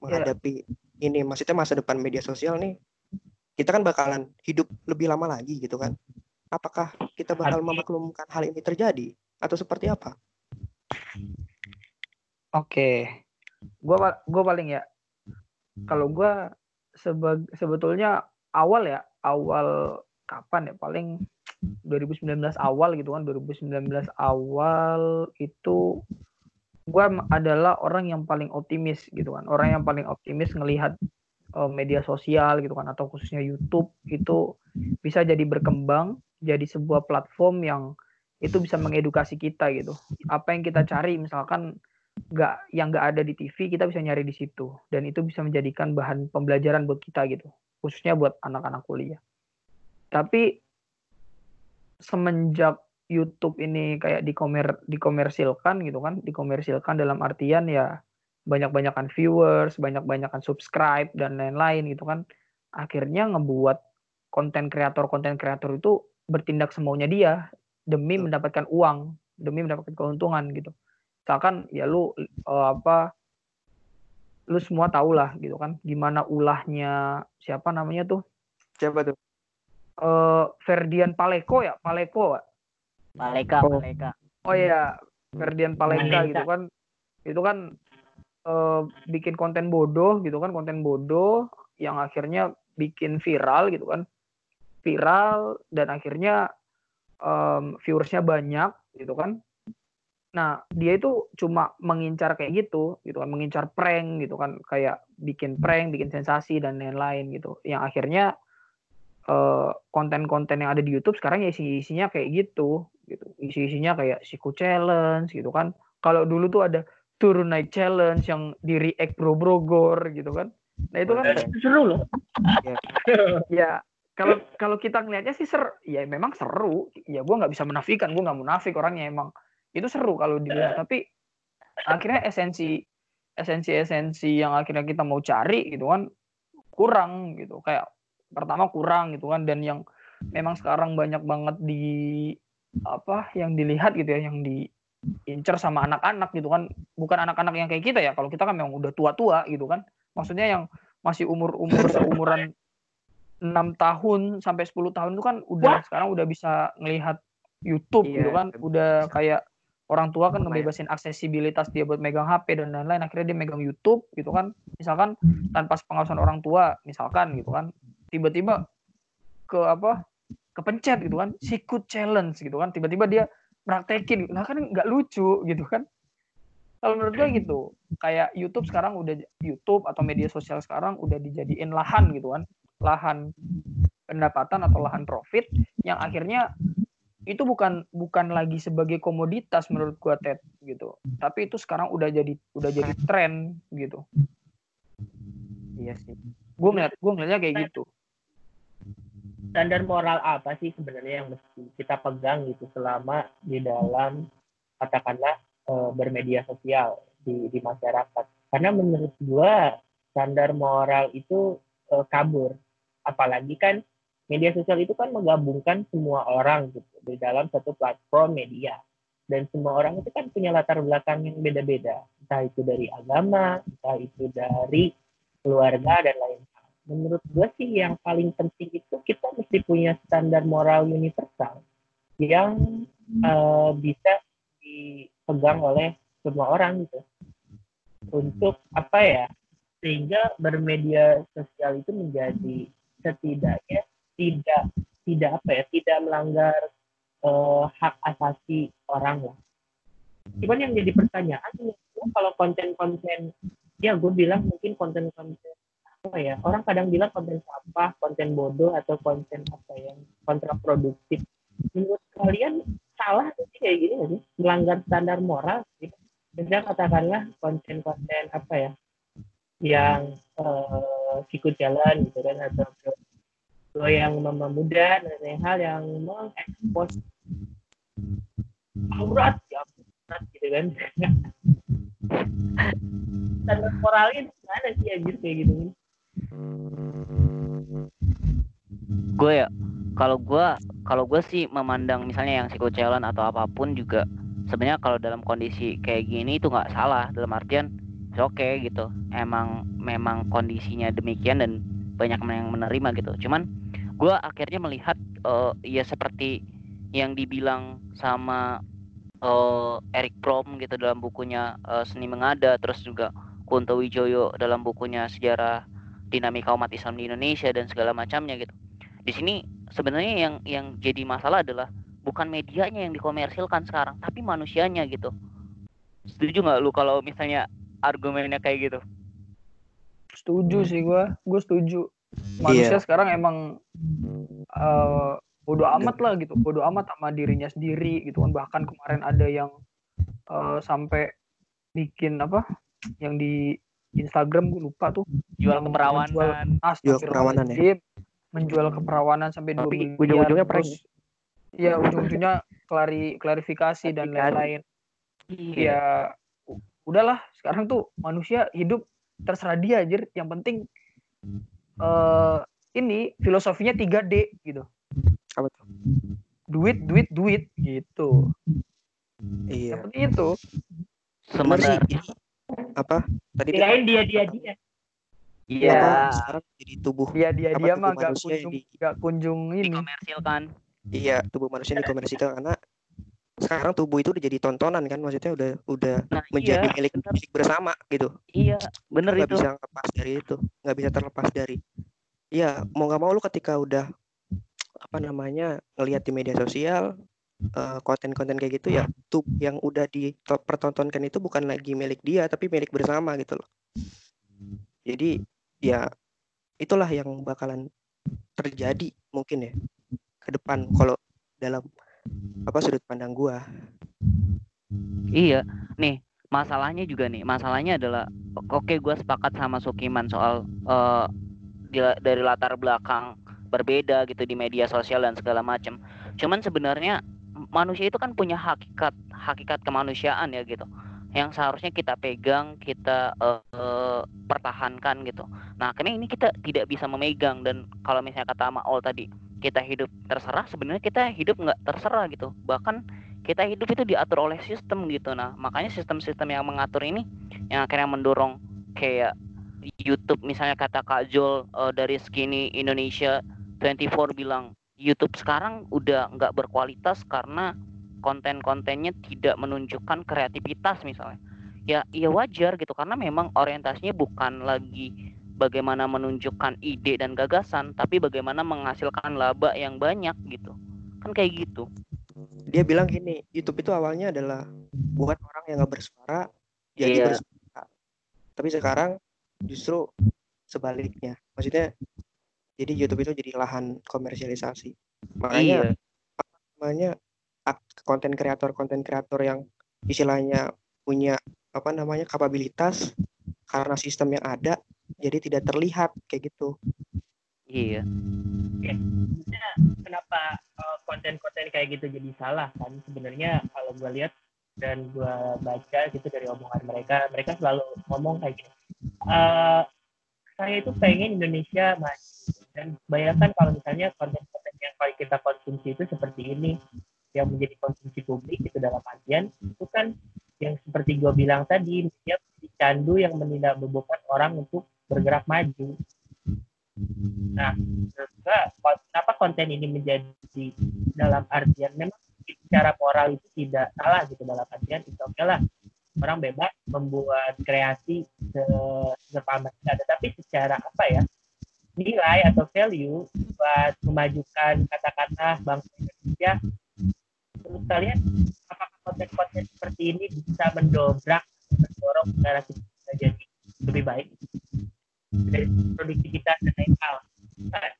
menghadapi ini maksudnya masa depan media sosial nih kita kan bakalan hidup lebih lama lagi gitu kan apakah kita bakal memaklumkan hal ini terjadi atau seperti apa? Oke, gua gua paling ya. Kalau gua sebetulnya awal ya, awal kapan ya? Paling 2019 awal gitu kan, 2019 awal itu gua m- adalah orang yang paling optimis gitu kan, orang yang paling optimis ngelihat eh, media sosial gitu kan, atau khususnya YouTube itu bisa jadi berkembang, jadi sebuah platform yang itu bisa mengedukasi kita gitu. Apa yang kita cari misalkan nggak yang nggak ada di TV kita bisa nyari di situ. Dan itu bisa menjadikan bahan pembelajaran buat kita gitu. Khususnya buat anak-anak kuliah tapi semenjak YouTube ini kayak dikomer dikomersilkan gitu kan dikomersilkan dalam artian ya banyak-banyakan viewers banyak-banyakan subscribe dan lain-lain gitu kan akhirnya ngebuat konten kreator konten kreator itu bertindak semaunya dia demi mendapatkan uang demi mendapatkan keuntungan gitu. Misalkan ya lu eh, apa lu semua tahu lah gitu kan gimana ulahnya siapa namanya tuh? Siapa tuh? Eh Ferdian Paleko ya Paleko Pak? Maleka, Oh. Maleka. oh iya Ferdian Paleka Paleka. gitu kan itu kan eh, bikin konten bodoh gitu kan konten bodoh yang akhirnya bikin viral gitu kan viral dan akhirnya em, viewersnya banyak gitu kan nah dia itu cuma mengincar kayak gitu gitu kan mengincar prank gitu kan kayak bikin prank bikin sensasi dan lain-lain gitu yang akhirnya konten-konten yang ada di YouTube sekarang ya isi-isinya kayak gitu gitu. Isi-isinya kayak siku challenge gitu kan. Kalau dulu tuh ada turun naik challenge yang di react bro brogor gitu kan. Nah itu kan seru loh. ya kalau kalau kita ngelihatnya sih ser ya memang seru. Ya gue nggak bisa menafikan. Gue nggak munafik orangnya emang. Itu seru kalau dilihat. Tapi akhirnya esensi esensi esensi yang akhirnya kita mau cari gitu kan kurang gitu. Kayak pertama kurang gitu kan dan yang memang sekarang banyak banget di apa yang dilihat gitu ya yang diincer sama anak-anak gitu kan. Bukan anak-anak yang kayak kita ya kalau kita kan memang udah tua-tua gitu kan. Maksudnya yang masih umur-umur seumuran enam tahun sampai 10 tahun itu kan udah sekarang udah bisa ngelihat YouTube Iya, gitu kan. udah kayak orang tua kan ngebebasin aksesibilitas dia buat megang HP dan lain-lain akhirnya dia megang YouTube gitu kan. Misalkan tanpa pengawasan orang tua misalkan gitu kan tiba-tiba ke apa kepencet gitu kan sikut challenge gitu kan tiba-tiba dia praktekin nah kan nggak lucu gitu kan. Kalau menurut gue gitu kayak YouTube sekarang udah YouTube atau media sosial sekarang udah dijadiin lahan gitu kan. Lahan pendapatan atau lahan profit yang akhirnya itu bukan bukan lagi sebagai komoditas menurut gua Ted gitu. Tapi itu sekarang udah jadi udah jadi tren gitu. Iya sih. gue ngeliat gue ngeliatnya kayak gitu standar moral apa sih sebenarnya yang mesti kita pegang gitu selama di dalam katakanlah eh, bermedia sosial di di masyarakat? Karena menurut gua standar moral itu eh, kabur. Apalagi kan media sosial itu kan menggabungkan semua orang gitu di dalam satu platform media. Dan semua orang itu kan punya latar belakang yang beda-beda. Entah itu dari agama entah itu dari keluarga dan lain menurut gue sih yang paling penting itu kita mesti punya standar moral universal yang eh, bisa dipegang oleh semua orang gitu. Untuk apa ya? Sehingga bermedia sosial itu menjadi setidaknya tidak tidak apa ya? Tidak melanggar eh, hak asasi orang lah. Cuman yang jadi pertanyaan kalau konten-konten ya gue bilang mungkin konten-konten apa ya orang kadang bilang konten sampah konten bodoh atau konten apa yang kontraproduktif. Menurut kalian salah sih kayak gini sih? Melanggar standar moral gitu misalnya katakanlah konten-konten apa ya yang eh, sikut jalan gitu kan atau yang mama muda dan hal yang mengekspos aurat ya aurat gitu kan. Standar moralnya gimana sih anjir kayak gitu gue ya kalau gue kalau gue sih memandang misalnya yang psiko challenge atau apa pun juga sebenarnya kalau dalam kondisi kayak gini itu nggak salah dalam artian oke okay, gitu. Emang memang kondisinya demikian dan banyak yang menerima gitu. Cuman gue akhirnya melihat eh, ya seperti yang dibilang sama eh, Eric Prom gitu dalam bukunya eh, Seni Mengada terus juga Kunto Wijoyo dalam bukunya Sejarah Dinamika Umat Islam di Indonesia dan segala macamnya gitu. Di sini sebenarnya yang yang jadi masalah adalah bukan medianya yang dikomersilkan sekarang, tapi manusianya gitu. Setuju nggak lu kalau misalnya argumennya kayak gitu? Setuju sih gue, gue setuju. Manusia sekarang emang eh bodoh amat lah gitu, bodoh amat sama dirinya sendiri gitu kan. Bahkan kemarin ada yang eh, sampai bikin apa? Yang di Instagram gue lupa tuh. Jual keperawanan. Astagfirullahaladzim. keperawanan ya? Menjual keperawanan sampai dua Tapi miliar. ujung-ujungnya prank terus- Iya ujung-ujungnya klari klarifikasi dan lain-lain. Iya. Ya udahlah sekarang tuh manusia hidup terserah dia anjir. Yang penting eh ini filosofinya 3D gitu. Apa tuh? Duit, duit, duit gitu. Iya. Yang penting itu. Sebenarnya Ini apa? Tadi dia Kirain dia dia dia. iya apa, sekarang jadi tubuh Dia dia Apa dia mah gak yang kunjung di- gak kunjung ini. dikomersilkan. Iya, tubuh manusia dikomersikan karena sekarang tubuh itu udah jadi tontonan kan, maksudnya udah udah Nah, menjadi iya, milik bener. milik bersama gitu. Iya, bener nggak itu. bisa lepas dari itu, nggak bisa terlepas dari. Iya, mau nggak mau lu ketika udah apa namanya ngelihat di media sosial eh, konten-konten kayak gitu ya, tuh yang udah dipertontonkan itu bukan lagi milik dia tapi milik bersama gitu loh. Jadi ya itulah yang bakalan terjadi mungkin ya ke depan kalau dalam apa sudut pandang gua. Iya, nih masalahnya juga nih, masalahnya adalah oke gue sepakat sama Sukiman soal eh, di- dari latar belakang berbeda gitu di media sosial dan segala macam. Cuman sebenarnya manusia itu kan punya hakikat hakikat kemanusiaan ya gitu, yang seharusnya kita pegang, kita eh, pertahankan gitu. Nah, karena ini kita tidak bisa memegang. Dan kalau misalnya kata Maul tadi kita hidup terserah, sebenarnya kita hidup nggak terserah gitu, bahkan kita hidup itu diatur oleh sistem gitu. Nah makanya sistem-sistem yang mengatur ini yang akhirnya mendorong kayak YouTube misalnya kata Kak Jol eh, dari Skinny Indonesia 24 bilang YouTube sekarang udah nggak berkualitas karena konten-kontennya tidak menunjukkan kreativitas misalnya ya ya wajar gitu karena memang orientasinya bukan lagi bagaimana menunjukkan ide dan gagasan tapi bagaimana menghasilkan laba yang banyak gitu kan kayak gitu Dia bilang gini, YouTube itu awalnya adalah buat orang yang nggak bersuara jadi Iya. bersuara. Tapi sekarang justru sebaliknya. Maksudnya jadi YouTube itu jadi lahan komersialisasi. Makanya iya. namanya konten kreator konten kreator yang istilahnya punya apa namanya kapabilitas karena sistem yang ada jadi tidak terlihat kayak gitu. iya. Kenapa eh, konten-konten kayak gitu jadi salah kan? Sebenarnya kalau gue lihat dan gue baca gitu dari omongan mereka mereka selalu ngomong kayak gini. "Eh, saya itu pengen Indonesia maju dan bayangkan kalau misalnya konten-konten yang paling kita konsumsi itu seperti ini yang menjadi konsumsi publik itu dalam artian itu kan yang seperti gue bilang tadi dia candu yang mentidak bebankan orang untuk bergerak maju. Nah, kenapa konten ini menjadi dalam artian memang secara moral itu tidak salah gitu dalam artian itu oke lah. Orang bebas membuat kreasi se mereka ada tapi secara apa ya nilai atau value buat memajukan kata-kata bangsa Indonesia menurut kalian apakah konten-konten seperti ini bisa mendobrak mendorong negara kita jadi lebih baik? Dari produktivitas dan lain hal. Nah,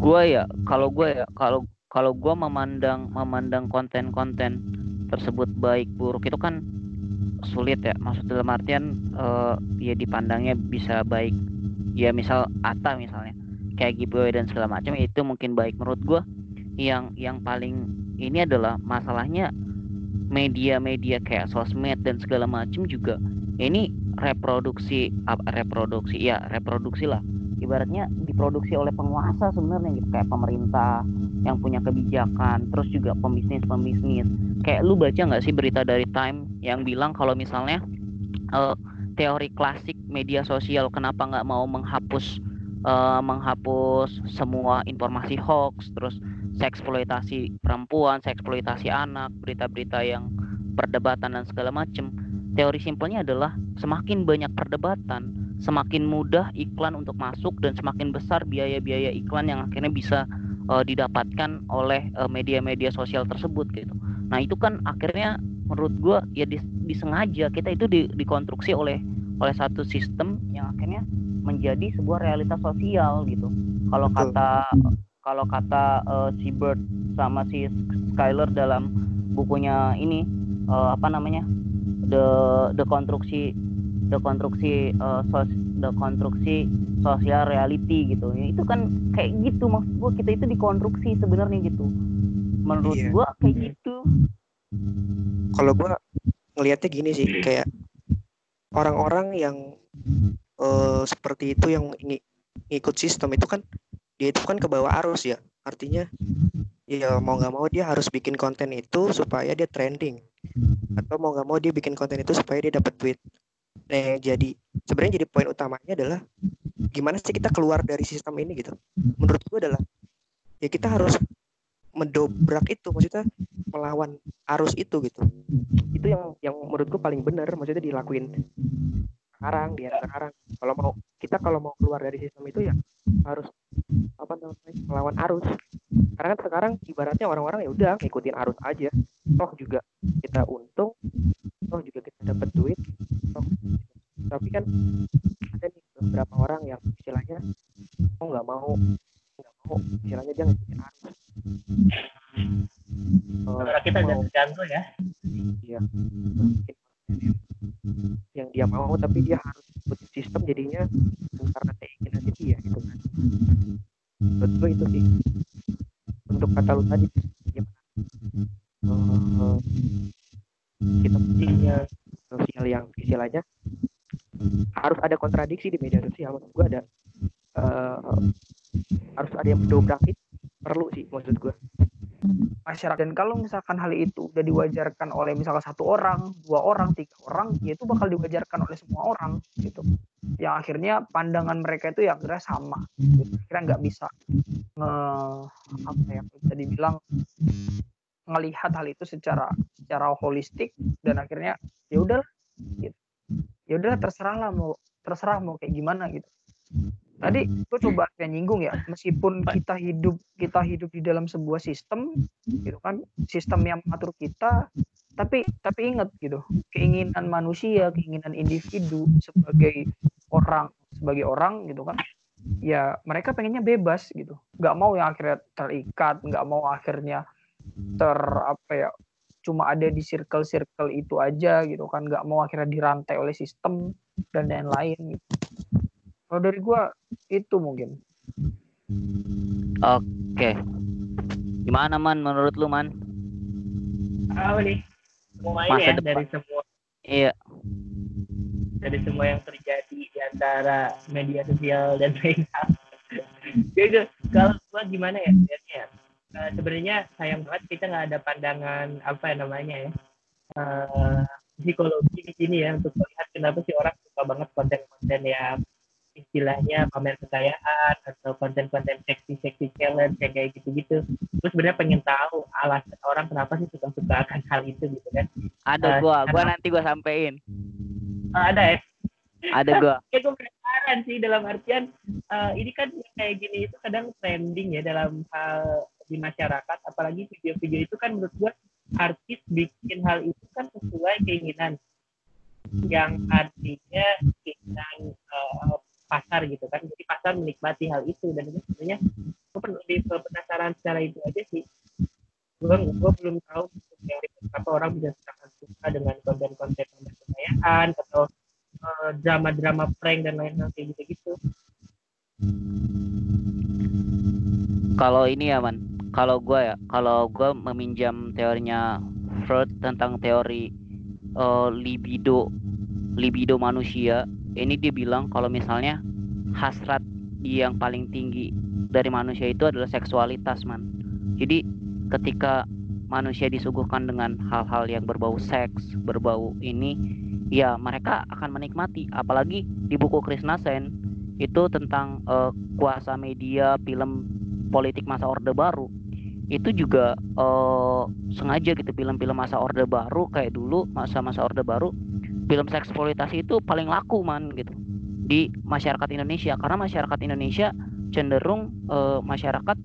gua ya kalau gua ya kalau kalau gua memandang memandang konten-konten tersebut baik buruk itu kan sulit ya. Maksud dalam artian eh, ya dipandangnya bisa baik ya misal Ata misalnya kayak giveaway dan segala macam itu mungkin baik menurut gua. Yang yang paling ini adalah masalahnya media-media kayak sosmed dan segala macam juga ini reproduksi reproduksi ya reproduksi lah. Ibaratnya diproduksi oleh penguasa sebenarnya gitu kayak pemerintah yang punya kebijakan terus juga pembisnis pembisnis kayak lu baca nggak sih berita dari Time yang bilang kalau misalnya eh, teori klasik media sosial kenapa nggak mau menghapus eh, menghapus semua informasi hoax, terus seksploitasi perempuan, seksploitasi anak, berita-berita yang perdebatan dan segala macam. Teori simpelnya adalah semakin banyak perdebatan, semakin mudah iklan untuk masuk dan semakin besar biaya-biaya iklan yang akhirnya bisa uh, didapatkan oleh uh, media-media sosial tersebut gitu. Nah itu kan akhirnya menurut gue ya dis, disengaja kita itu di, dikonstruksi oleh oleh satu sistem yang akhirnya menjadi sebuah realitas sosial gitu. Kalau kata kalau kata uh, si Bird sama si Skyler dalam bukunya ini uh, apa namanya the the konstruksi the konstruksi uh, sos, the konstruksi sosial reality gitu. Ya, itu kan kayak gitu maksud gua kita itu dikonstruksi sebenarnya gitu. Menurut Iya. gua kayak gitu. Kalau gua ngelihatnya gini sih kayak orang-orang yang eh, seperti itu yang ngi- ngikut sistem itu kan dia itu kan ke bawah arus ya. Artinya ya mau nggak mau dia harus bikin konten itu supaya dia trending. Atau mau nggak mau dia bikin konten itu supaya dia dapat duit. Nah jadi sebenarnya jadi poin utamanya adalah gimana sih kita keluar dari sistem ini gitu? Menurut gua adalah ya kita harus mendobrak itu maksudnya melawan arus itu gitu. Itu yang yang menurutku paling benar maksudnya dilakuin sekarang dia sekarang. Kalau mau kita kalau mau keluar dari sistem itu ya harus apa namanya melawan arus. Karena kan sekarang ibaratnya orang-orang ya udah ngikutin arus aja. Toh juga kita untung toh juga kita dapat duit toh tapi kan ada nih beberapa orang yang istilahnya oh nggak mau nggak mau istilahnya dia ngikutin arus Suara kita mau- terganggu ya. Iya. Yang dia mau tapi dia harus ikutin sistem jadinya karena keinginan dia gitu kan. Gue itu sih. Untuk kata lu tadi gimana? Eh, kita punya sosial yang istilahnya harus ada kontradiksi di media sosial maksud gue ada eh, harus ada yang mendobrak itu perlu sih maksud gue masyarakat dan kalau misalkan hal itu udah diwajarkan oleh misalkan satu orang dua orang tiga orang ya itu bakal diwajarkan oleh semua orang gitu yang akhirnya pandangan mereka itu ya akhirnya sama gitu. akhirnya nggak bisa nge apa ya bisa dibilang ngelihat hal itu secara secara holistik dan akhirnya ya udah gitu. ya udah terserah lah mau terserah mau kayak gimana gitu tadi gue coba kayak nyinggung ya meskipun kita hidup kita hidup di dalam sebuah sistem gitu kan sistem yang mengatur kita tapi tapi ingat gitu keinginan manusia keinginan individu sebagai orang sebagai orang gitu kan ya mereka pengennya bebas gitu. Nggak mau yang akhirnya terikat nggak mau akhirnya ter apa ya cuma ada di circle circle itu aja gitu kan nggak mau akhirnya dirantai oleh sistem dan lain-lain gitu. kalau dari gua itu mungkin oke gimana man menurut lu man Apa nih? Semuanya Masa ya depan. dari semua iya dari semua yang terjadi di antara media sosial dan lain hal. Jadi kalau gua gimana ya lihatnya? Eh, sebenarnya sayang banget kita nggak ada pandangan apa ya namanya ya eh, psikologi di sini ya untuk melihat kenapa sih orang suka banget konten-konten yang istilahnya pamer kekayaan atau konten-konten seksi-seksi challenge yang kayak gitu-gitu. Terus sebenarnya pengen tahu alasan orang kenapa sih suka-suka akan hal itu gitu kan? ada Eh, gua gua nanti gua sampein Eh, ada ya? ada gua kayak gue penasaran sih dalam artian eh, ini kan kayak gini itu kadang trending ya dalam hal di masyarakat apalagi video-video itu kan menurut gue artis bikin hal itu kan sesuai keinginan yang artinya keinginan eh, pasar gitu kan. Jadi pasar menikmati hal itu. Dan itu sebenarnya gue lebih penasaran secara itu aja sih. Gue gue belum tahu teori kenapa orang bisa sangat suka dengan konten-konten kekayaan atau eh, drama-drama prank dan lain-lain kayak gitu-gitu. kalau ini ya man. Kalau gua ya. Kalau gua meminjam teorinya Freud tentang teori eh, libido libido manusia ini dia bilang kalau misalnya hasrat yang paling tinggi dari manusia itu adalah seksualitas man. Jadi ketika manusia disuguhkan dengan hal-hal yang berbau seks berbau ini ya mereka akan menikmati. Apalagi di buku Krishna Sen itu tentang eh, kuasa media film politik masa orde baru. Itu juga eh, sengaja gitu film-film masa orde baru kayak dulu masa-masa orde baru film seks eksploitasi itu paling laku man gitu di masyarakat Indonesia karena masyarakat Indonesia cenderung eh, masyarakat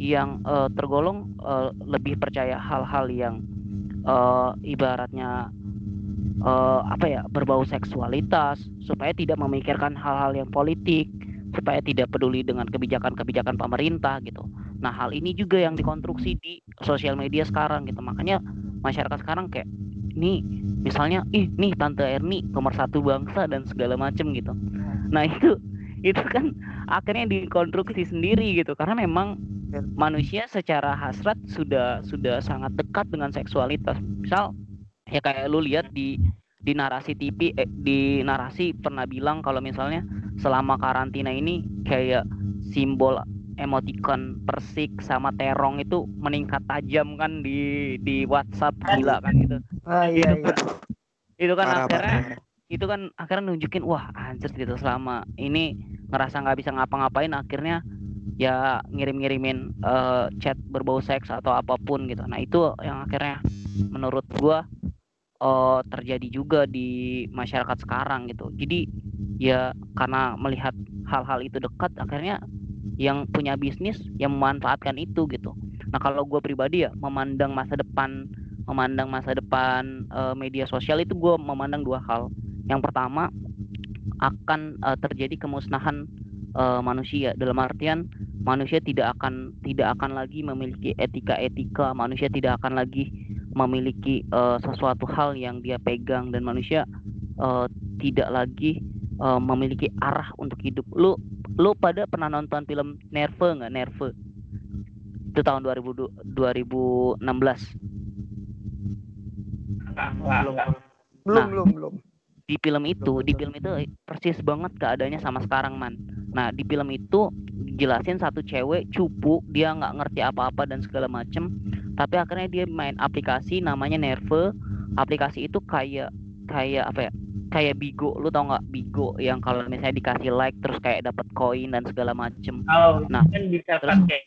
yang eh, tergolong eh, lebih percaya hal-hal yang eh, ibaratnya eh, apa ya berbau seksualitas supaya tidak memikirkan hal-hal yang politik supaya tidak peduli dengan kebijakan-kebijakan pemerintah gitu. Nah hal ini juga yang dikonstruksi di sosial media sekarang gitu. Makanya masyarakat sekarang kayak nih misalnya ih nih tante Erni nomor satu bangsa dan segala macem gitu. Nah itu itu kan akhirnya dikonstruksi sendiri gitu karena memang manusia secara hasrat sudah sudah sangat dekat dengan seksualitas. Misal ya kayak lu lihat di di narasi TV eh, di narasi pernah bilang kalau misalnya selama karantina ini kayak simbol emoticon persik sama terong itu meningkat tajam kan di di WhatsApp gila kan gitu. Ah iya iya. Itu kan Parah, akhirnya parah. itu kan akhirnya nunjukin wah anjir gitu selama ini ngerasa nggak bisa ngapa-ngapain akhirnya ya ngirim-ngirimin eh, chat berbau seks atau apa pun gitu. Nah itu yang akhirnya menurut gua eh, terjadi juga di masyarakat sekarang gitu. Jadi ya karena melihat hal-hal itu dekat akhirnya yang punya bisnis yang memanfaatkan itu gitu. Nah kalau gue pribadi ya memandang masa depan memandang masa depan eh, media sosial itu gue memandang dua hal. Yang pertama akan eh, terjadi kemusnahan eh, manusia dalam artian manusia tidak akan tidak akan lagi memiliki etika-etika, manusia tidak akan lagi memiliki eh, sesuatu hal yang dia pegang dan manusia eh, tidak lagi eh, memiliki arah untuk hidup. Lu lu pada pernah nonton film Nerve nggak Nerve? Itu tahun 2000 2016. Enggak, enggak, enggak. Belum Nah. belum belum. di film itu di film itu persis banget keadaannya sama sekarang man nah di film itu jelasin satu cewek cupu dia nggak ngerti apa-apa dan segala macem tapi akhirnya dia main aplikasi namanya Nerve aplikasi itu kayak kayak apa ya kayak Bigo lu tau nggak Bigo yang kalau misalnya dikasih like terus kayak dapat koin dan segala macem. Oh, Nah, kan bisa terus- pakai.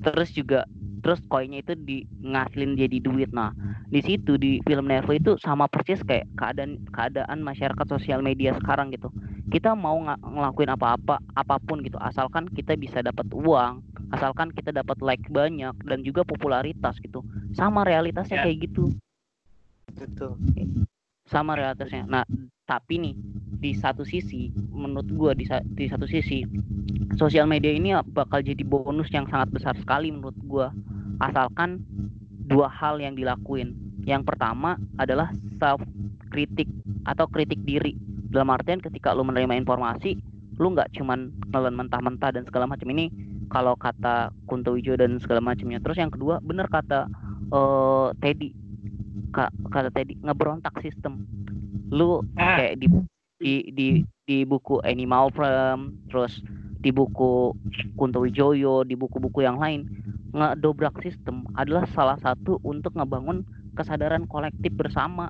terus juga terus koinnya itu di ngasilin jadi duit. Nah di situ di film Nervo itu sama persis kayak keadaan keadaan masyarakat sosial media sekarang gitu. Kita mau nga- ngelakuin apa-apa apa pun gitu. Asalkan kita bisa dapat uang asalkan kita dapat like banyak dan juga popularitas gitu. Sama realitasnya Ya. kayak gitu. Betul. Sama realitasnya nah tapi nih di satu sisi menurut gua di, di satu sisi sosial media ini bakal jadi bonus yang sangat besar sekali menurut gua. Asalkan dua hal yang dilakuin. Yang pertama adalah self kritik atau kritik diri. Dalam artian ketika lu menerima informasi lu nggak cuman nelen mentah-mentah dan segala macam ini kalau kata Kunto Wijo dan segala macamnya. Terus yang kedua bener kata eh Teddy kata Teddy ngeberontak sistem. Lu Ah, kayak di di di di buku Animal Farm terus di buku Kunto Wijoyo di buku-buku yang lain ngedobrak sistem adalah salah satu untuk ngebangun kesadaran kolektif bersama.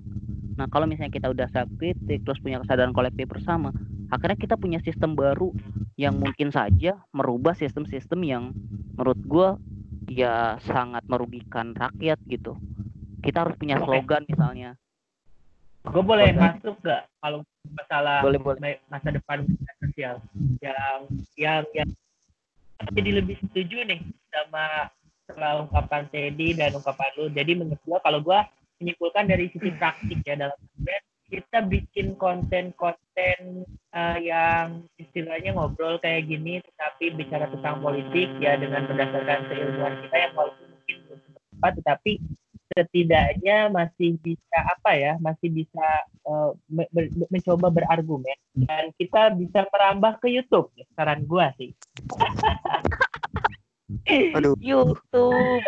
Nah kalau misalnya kita udah self kritik terus punya kesadaran kolektif bersama akhirnya kita punya sistem baru yang mungkin saja merubah sistem-sistem yang menurut gua ya sangat merugikan rakyat gitu kita harus punya slogan misalnya. Gue boleh masuk gak kalau masalah boleh boleh. ma- masa depan media sosial? Yang yang yang jadi lebih setuju nih sama sama ungkapan Teddy dan ungkapan lu. Jadi menurut gua kalau gua menyimpulkan dari sisi praktik ya dalam artian kita bikin konten-konten eh, yang istilahnya ngobrol kayak gini tetapi bicara tentang politik ya dengan berdasarkan keilmuan kita yang walaupun mungkin belum tepat tetapi setidaknya masih bisa apa ya masih bisa eh, me- ber- mencoba berargumen dan kita bisa merambah ke YouTube saran gua sih. Aduh. YouTube.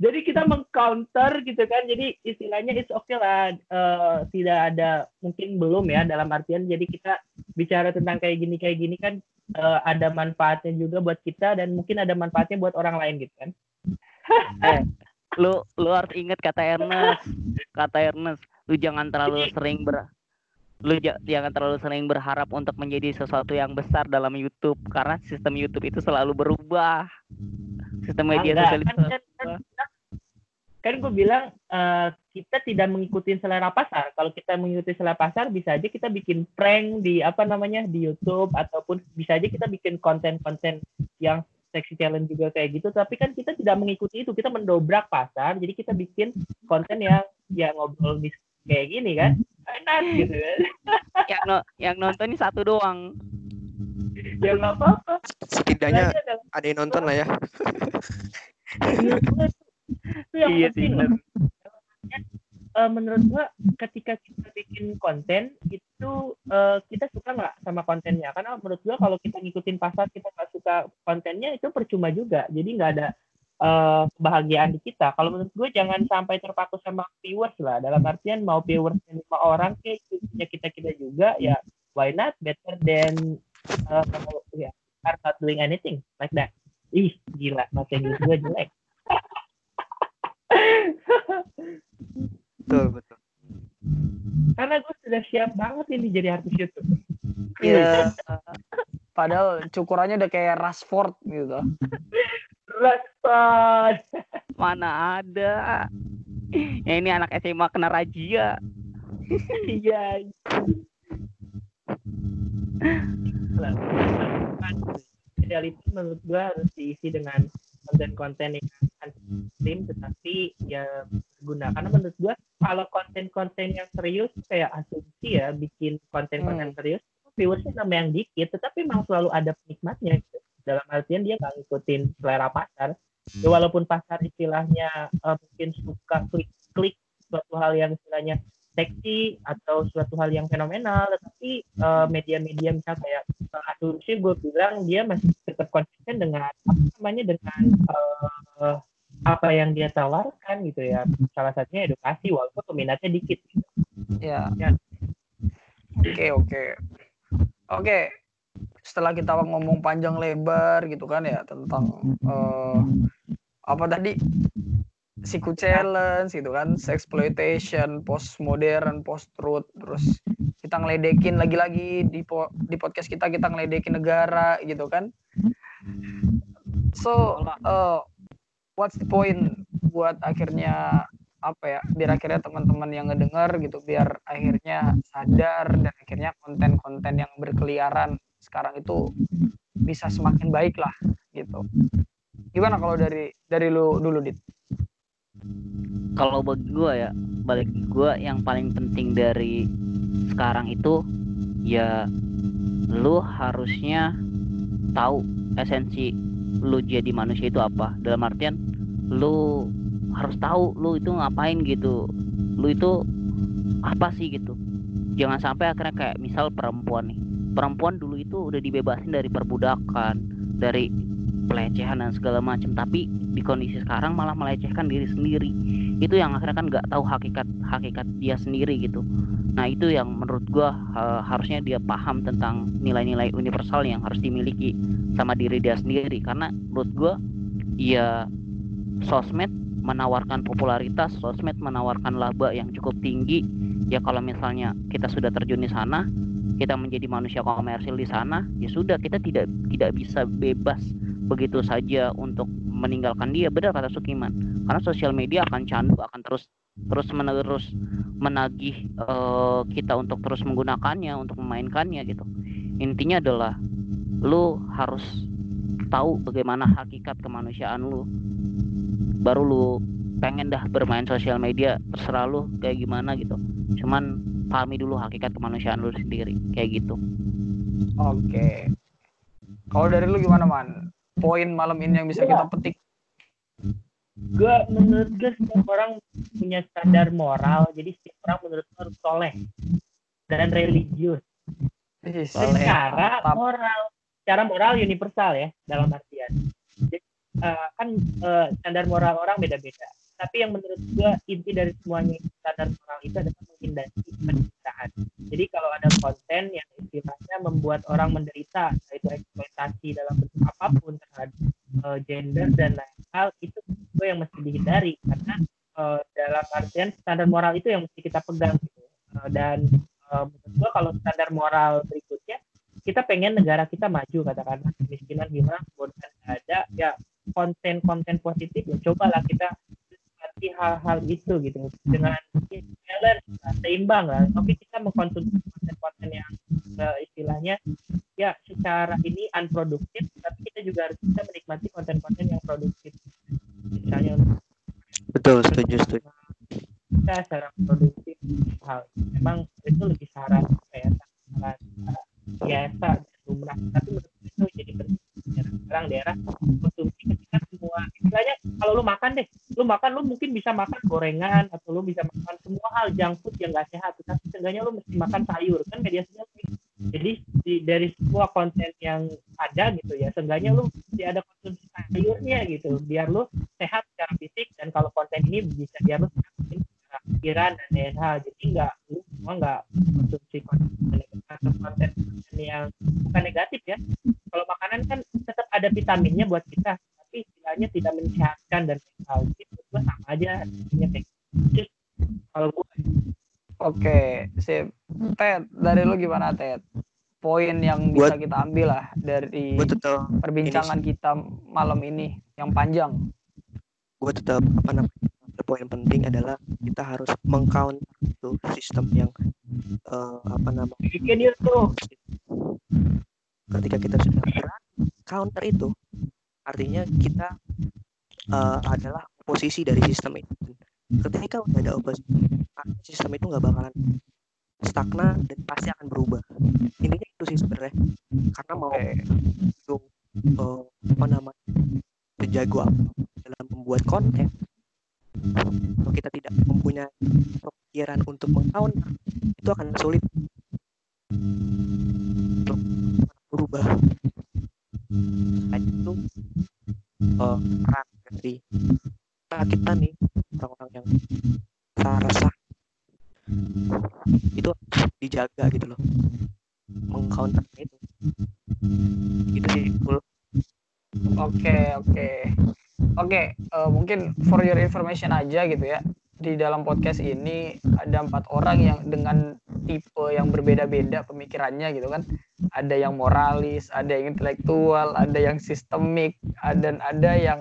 Jadi kita mengcounter gitu kan jadi istilahnya it's okay lah eh, tidak ada mungkin belum ya dalam artian jadi kita bicara tentang kayak gini kayak gini kan eh, ada manfaatnya juga buat kita dan mungkin ada manfaatnya buat orang lain gitu kan eh, lu lu harus inget kata Ernest kata Ernest lu jangan terlalu sering ber lu ja- jangan terlalu sering berharap untuk menjadi sesuatu yang besar dalam YouTube karena sistem YouTube itu selalu berubah. Sistem media sosial itu kan, selalu kan, kan, kan gue bilang eh, kita tidak mengikuti selera pasar. Kalau kita mengikuti selera pasar, bisa aja kita bikin prank di apa namanya di YouTube ataupun bisa aja kita bikin konten-konten yang sexy challenge juga kayak gitu. Tapi kan kita tidak mengikuti itu, kita mendobrak pasar. Jadi kita bikin konten yang ya ngobrol di kayak gini kan, enak gitu kan. yang no- yang nonton ini satu doang. ya nggak apa-apa. Setidaknya ada- ada yang nonton lah ya. itu, yang Iya sih, penting. Eh, menurut gua ketika kita bikin konten itu eh, kita suka nggak sama kontennya karena menurut gua kalau kita ngikutin pasar kita nggak suka kontennya itu percuma juga jadi nggak ada eh, kebahagiaan di kita kalau menurut gue jangan sampai terpaku sama viewers lah dalam artian mau viewers lima orang kayak kita kita juga ya why not better than eh, ya are not doing anything like that ih gila bahasa Inggris gue jelek Betul, betul. karena gue sudah siap banget ini jadi artis YouTube. Iya. Padahal cukurannya udah kayak Rashford gitu. Respon. Mana ada. Ya ini anak SMA kena razia. Iya. Ideality menurut gue harus diisi dengan konten-konten yang tim tetapi ya berguna karena menurut gue kalau konten-konten yang serius kayak asumsi ya bikin konten-konten serius viewersnya nama yang dikit tetapi memang selalu ada penikmatnya gitu. dalam artian dia nggak ngikutin selera pasar ya walaupun pasar istilahnya eh, mungkin suka klik-klik suatu hal yang istilahnya seksi atau suatu hal yang fenomenal tetapi eh, media-media misal kayak eh, asumsi gue bilang dia masih tetap konsisten dengan apa namanya dengan eh, apa yang dia tawarkan gitu ya salah satunya edukasi walaupun peminatnya dikit gitu. Ya. Ya. Oke, oke. Oke. Setelah kita ngomong panjang lebar gitu kan ya tentang eh, apa tadi? Siku challenge gitu kan, sexploitation, post modern, post truth, terus kita ngeledekin lagi-lagi di po- di podcast kita kita ngeledekin negara gitu kan. So, eh, what's the point buat akhirnya apa ya biar akhirnya teman-teman yang ngedenger gitu biar akhirnya sadar dan akhirnya konten-konten yang berkeliaran sekarang itu bisa semakin baik lah gitu gimana kalau dari dari lu dulu dit Kalau bagi gua ya, bagi gua yang paling penting dari sekarang itu ya lu harusnya tahu esensi lu jadi manusia itu apa. Dalam artian lu harus tahu lu itu ngapain gitu. Lu itu apa sih gitu. Jangan sampai akhirnya kayak misal perempuan nih. Perempuan dulu itu udah dibebasin dari perbudakan, dari pelecehan dan segala macam, tapi di kondisi sekarang malah melecehkan diri sendiri. Itu yang akhirnya kan nggak tahu hakikat hakikat dia sendiri gitu. Nah, itu yang menurut gua eh, harusnya dia paham tentang nilai-nilai universal yang harus dimiliki sama diri dia sendiri karena menurut gua ya sosmed menawarkan popularitas, sosmed menawarkan laba yang cukup tinggi. Ya kalau misalnya kita sudah terjun di sana, kita menjadi manusia komersil di sana, ya sudah kita tidak tidak bisa bebas begitu saja untuk meninggalkan dia. Benar kata Sukiman. Karena sosial media akan candu, akan terus terus menerus menagih eh, kita untuk terus menggunakannya, untuk memainkannya gitu. Intinya adalah lu harus tahu bagaimana hakikat kemanusiaan lu baru lu pengen dah bermain sosial media terserah lu kayak gimana gitu. Cuman pahami dulu hakikat kemanusiaan lu sendiri kayak gitu. Oke. Kalau dari lu gimana man? Poin malam ini yang bisa kita petik. Gue menurut gue setiap orang punya standar moral, jadi setiap orang menurut gue harus soleh dan religius. Secara moral, secara moral universal ya dalam artian. Eh, kan eh, standar moral orang beda-beda. Tapi yang menurut gue inti dari semuanya standar moral itu adalah menghindari penderitaan. Jadi kalau ada konten yang istilahnya membuat orang menderita, yaitu eksploitasi dalam bentuk apa pun terhadap eh, gender dan lain hal, itu gue yang mesti dihindari karena eh, dalam artian standar moral itu yang mesti kita pegang gitu. Eh, dan eh, menurut gua kalau standar moral berikutnya kita pengen negara kita maju katakanlah kemiskinan gimana nggak ada ya konten-konten positif ya cobalah kita nikmati hal-hal itu gitu. Dengan balance lah, seimbang lah. Oke kita mengkonsumsi konten-konten yang eh, istilahnya ya secara ini unproduktif tapi kita juga harus bisa menikmati konten-konten yang produktif. Misalnya Betul, setuju, setuju. kita secara produktif hal memang itu lebih saran apa ya saran uh, biasa lumrah tapi menurut itu jadi penting sekarang daerah konsumsi ketika semua istilahnya kalau lu makan deh lu makan lu mungkin bisa makan gorengan atau lu bisa makan semua hal junk food yang gak sehat tapi seenggaknya lu mesti makan sayur kan media sosial gitu. jadi di, dari semua konten yang ada gitu ya seenggaknya lu mesti ada konsumsi sayurnya gitu biar lu sehat secara fisik dan kalau konten ini bisa biar lu sehat pikiran dan hal. Jadi nggak lu semua nggak konsumsi konten atau konten yang bukan negatif ya kalau makanan kan tetap ada vitaminnya buat kita tapi istilahnya tidak menyehatkan dan menurut gua sama aja kalau gua Oke, sip. Ted, dari lu gimana Ted? Poin yang bisa Buat- kita ambil lah dari Gue tetap, perbincangan kita malam ini yang panjang. gue tetap apa namanya? Poin penting adalah kita harus mengcounter itu sistem yang eh, apa namanya? ketika kita sudah berani counter itu artinya kita eh, adalah oposisi dari sistem itu. Ketika udah ada oposisi sistem itu nggak bakalan stagnan dan pasti akan berubah. Intinya itu sih sebenarnya. Karena mau itu eh, apa namanya sejago apa dalam membuat konten kalau kita tidak mempunyai pemikiran untuk mengcounter itu akan sulit. Untuk berubah itu peran dari kita, kita nih orang-orang yang rasa itu dijaga gitu loh. Mengcounter itu. Gitu sih Kul. Oke, oke. Oke, eh, mungkin for your information aja gitu ya. Di dalam podcast ini ada empat orang yang dengan tipe yang berbeda-beda pemikirannya gitu kan. Ada yang moralis, ada yang intelektual, ada yang sistemik, dan ada yang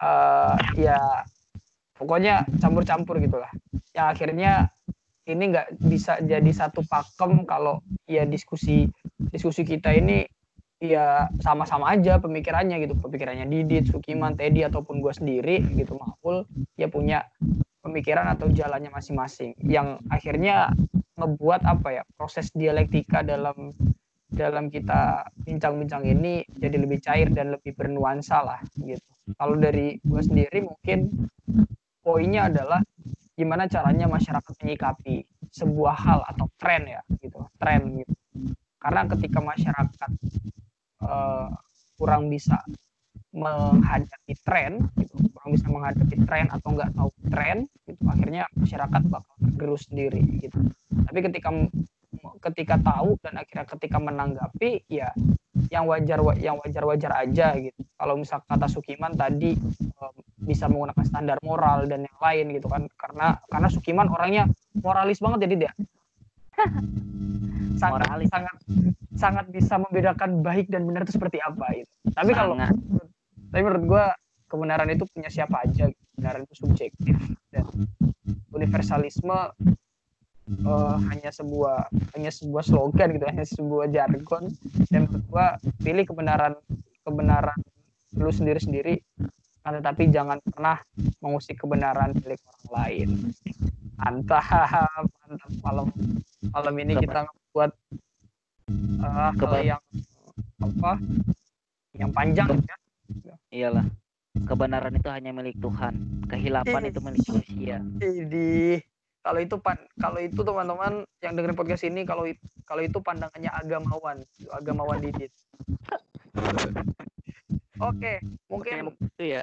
eh, ya pokoknya campur-campur gitulah. Yang akhirnya ini nggak bisa jadi satu pakem kalau ya diskusi diskusi kita ini ya sama-sama aja pemikirannya gitu. Pemikirannya Didit, Sukiman, Teddy ataupun gue sendiri gitu Maul ya punya pemikiran atau jalannya masing-masing yang akhirnya ngebuat apa ya proses dialektika dalam dalam kita bincang-bincang ini jadi lebih cair dan lebih bernuansa lah gitu. Kalau dari gue sendiri mungkin poinnya adalah gimana caranya masyarakat menyikapi sebuah hal atau tren ya gitu tren gitu. Karena ketika masyarakat eh, kurang bisa menghadapi tren gitu. Kurang bisa menghadapi tren atau nggak tahu tren gitu. Akhirnya masyarakat bakal tergerus sendiri gitu. Tapi ketika ketika tahu dan akhirnya ketika menanggapi ya yang wajar yang wajar wajar aja gitu. Kalau misal kata Sukiman tadi bisa menggunakan standar moral dan yang lain gitu kan. Karena karena Sukiman orangnya moralis banget jadi dia sangat Moralis. sangat sangat bisa membedakan baik dan benar itu seperti apa gitu. Tapi kalau tapi menurut gua kebenaran itu punya siapa aja, gitu. kebenaran itu subjektif dan universalisme eh, hanya sebuah hanya sebuah slogan gitu, hanya sebuah jargon dan menurut gua pilih kebenaran kebenaran lu sendiri-sendiri kan tetapi jangan pernah mengusik kebenaran milik orang lain. Mantap, mantap malam malam ini kita buat hal Keba- yang apa yang panjang ya Iyalah. Kebenaran itu hanya milik Tuhan. Kehilapan itu milik manusia. Jadi kalau itu pan kalau itu teman-teman yang dengerin podcast ini kalau kalau itu pandangannya agamawan agamawan didit oke mungkin itu ya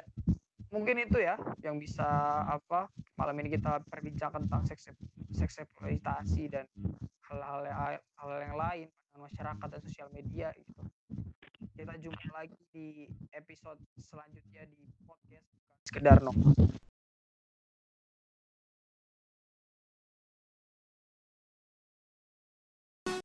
mungkin itu ya yang bisa apa malam ini kita perbincangkan tentang seks dan hal-hal hal yang lain pandangan masyarakat dan sosial media gitu. Kita jumpa lagi di episode selanjutnya di podcast sekedar no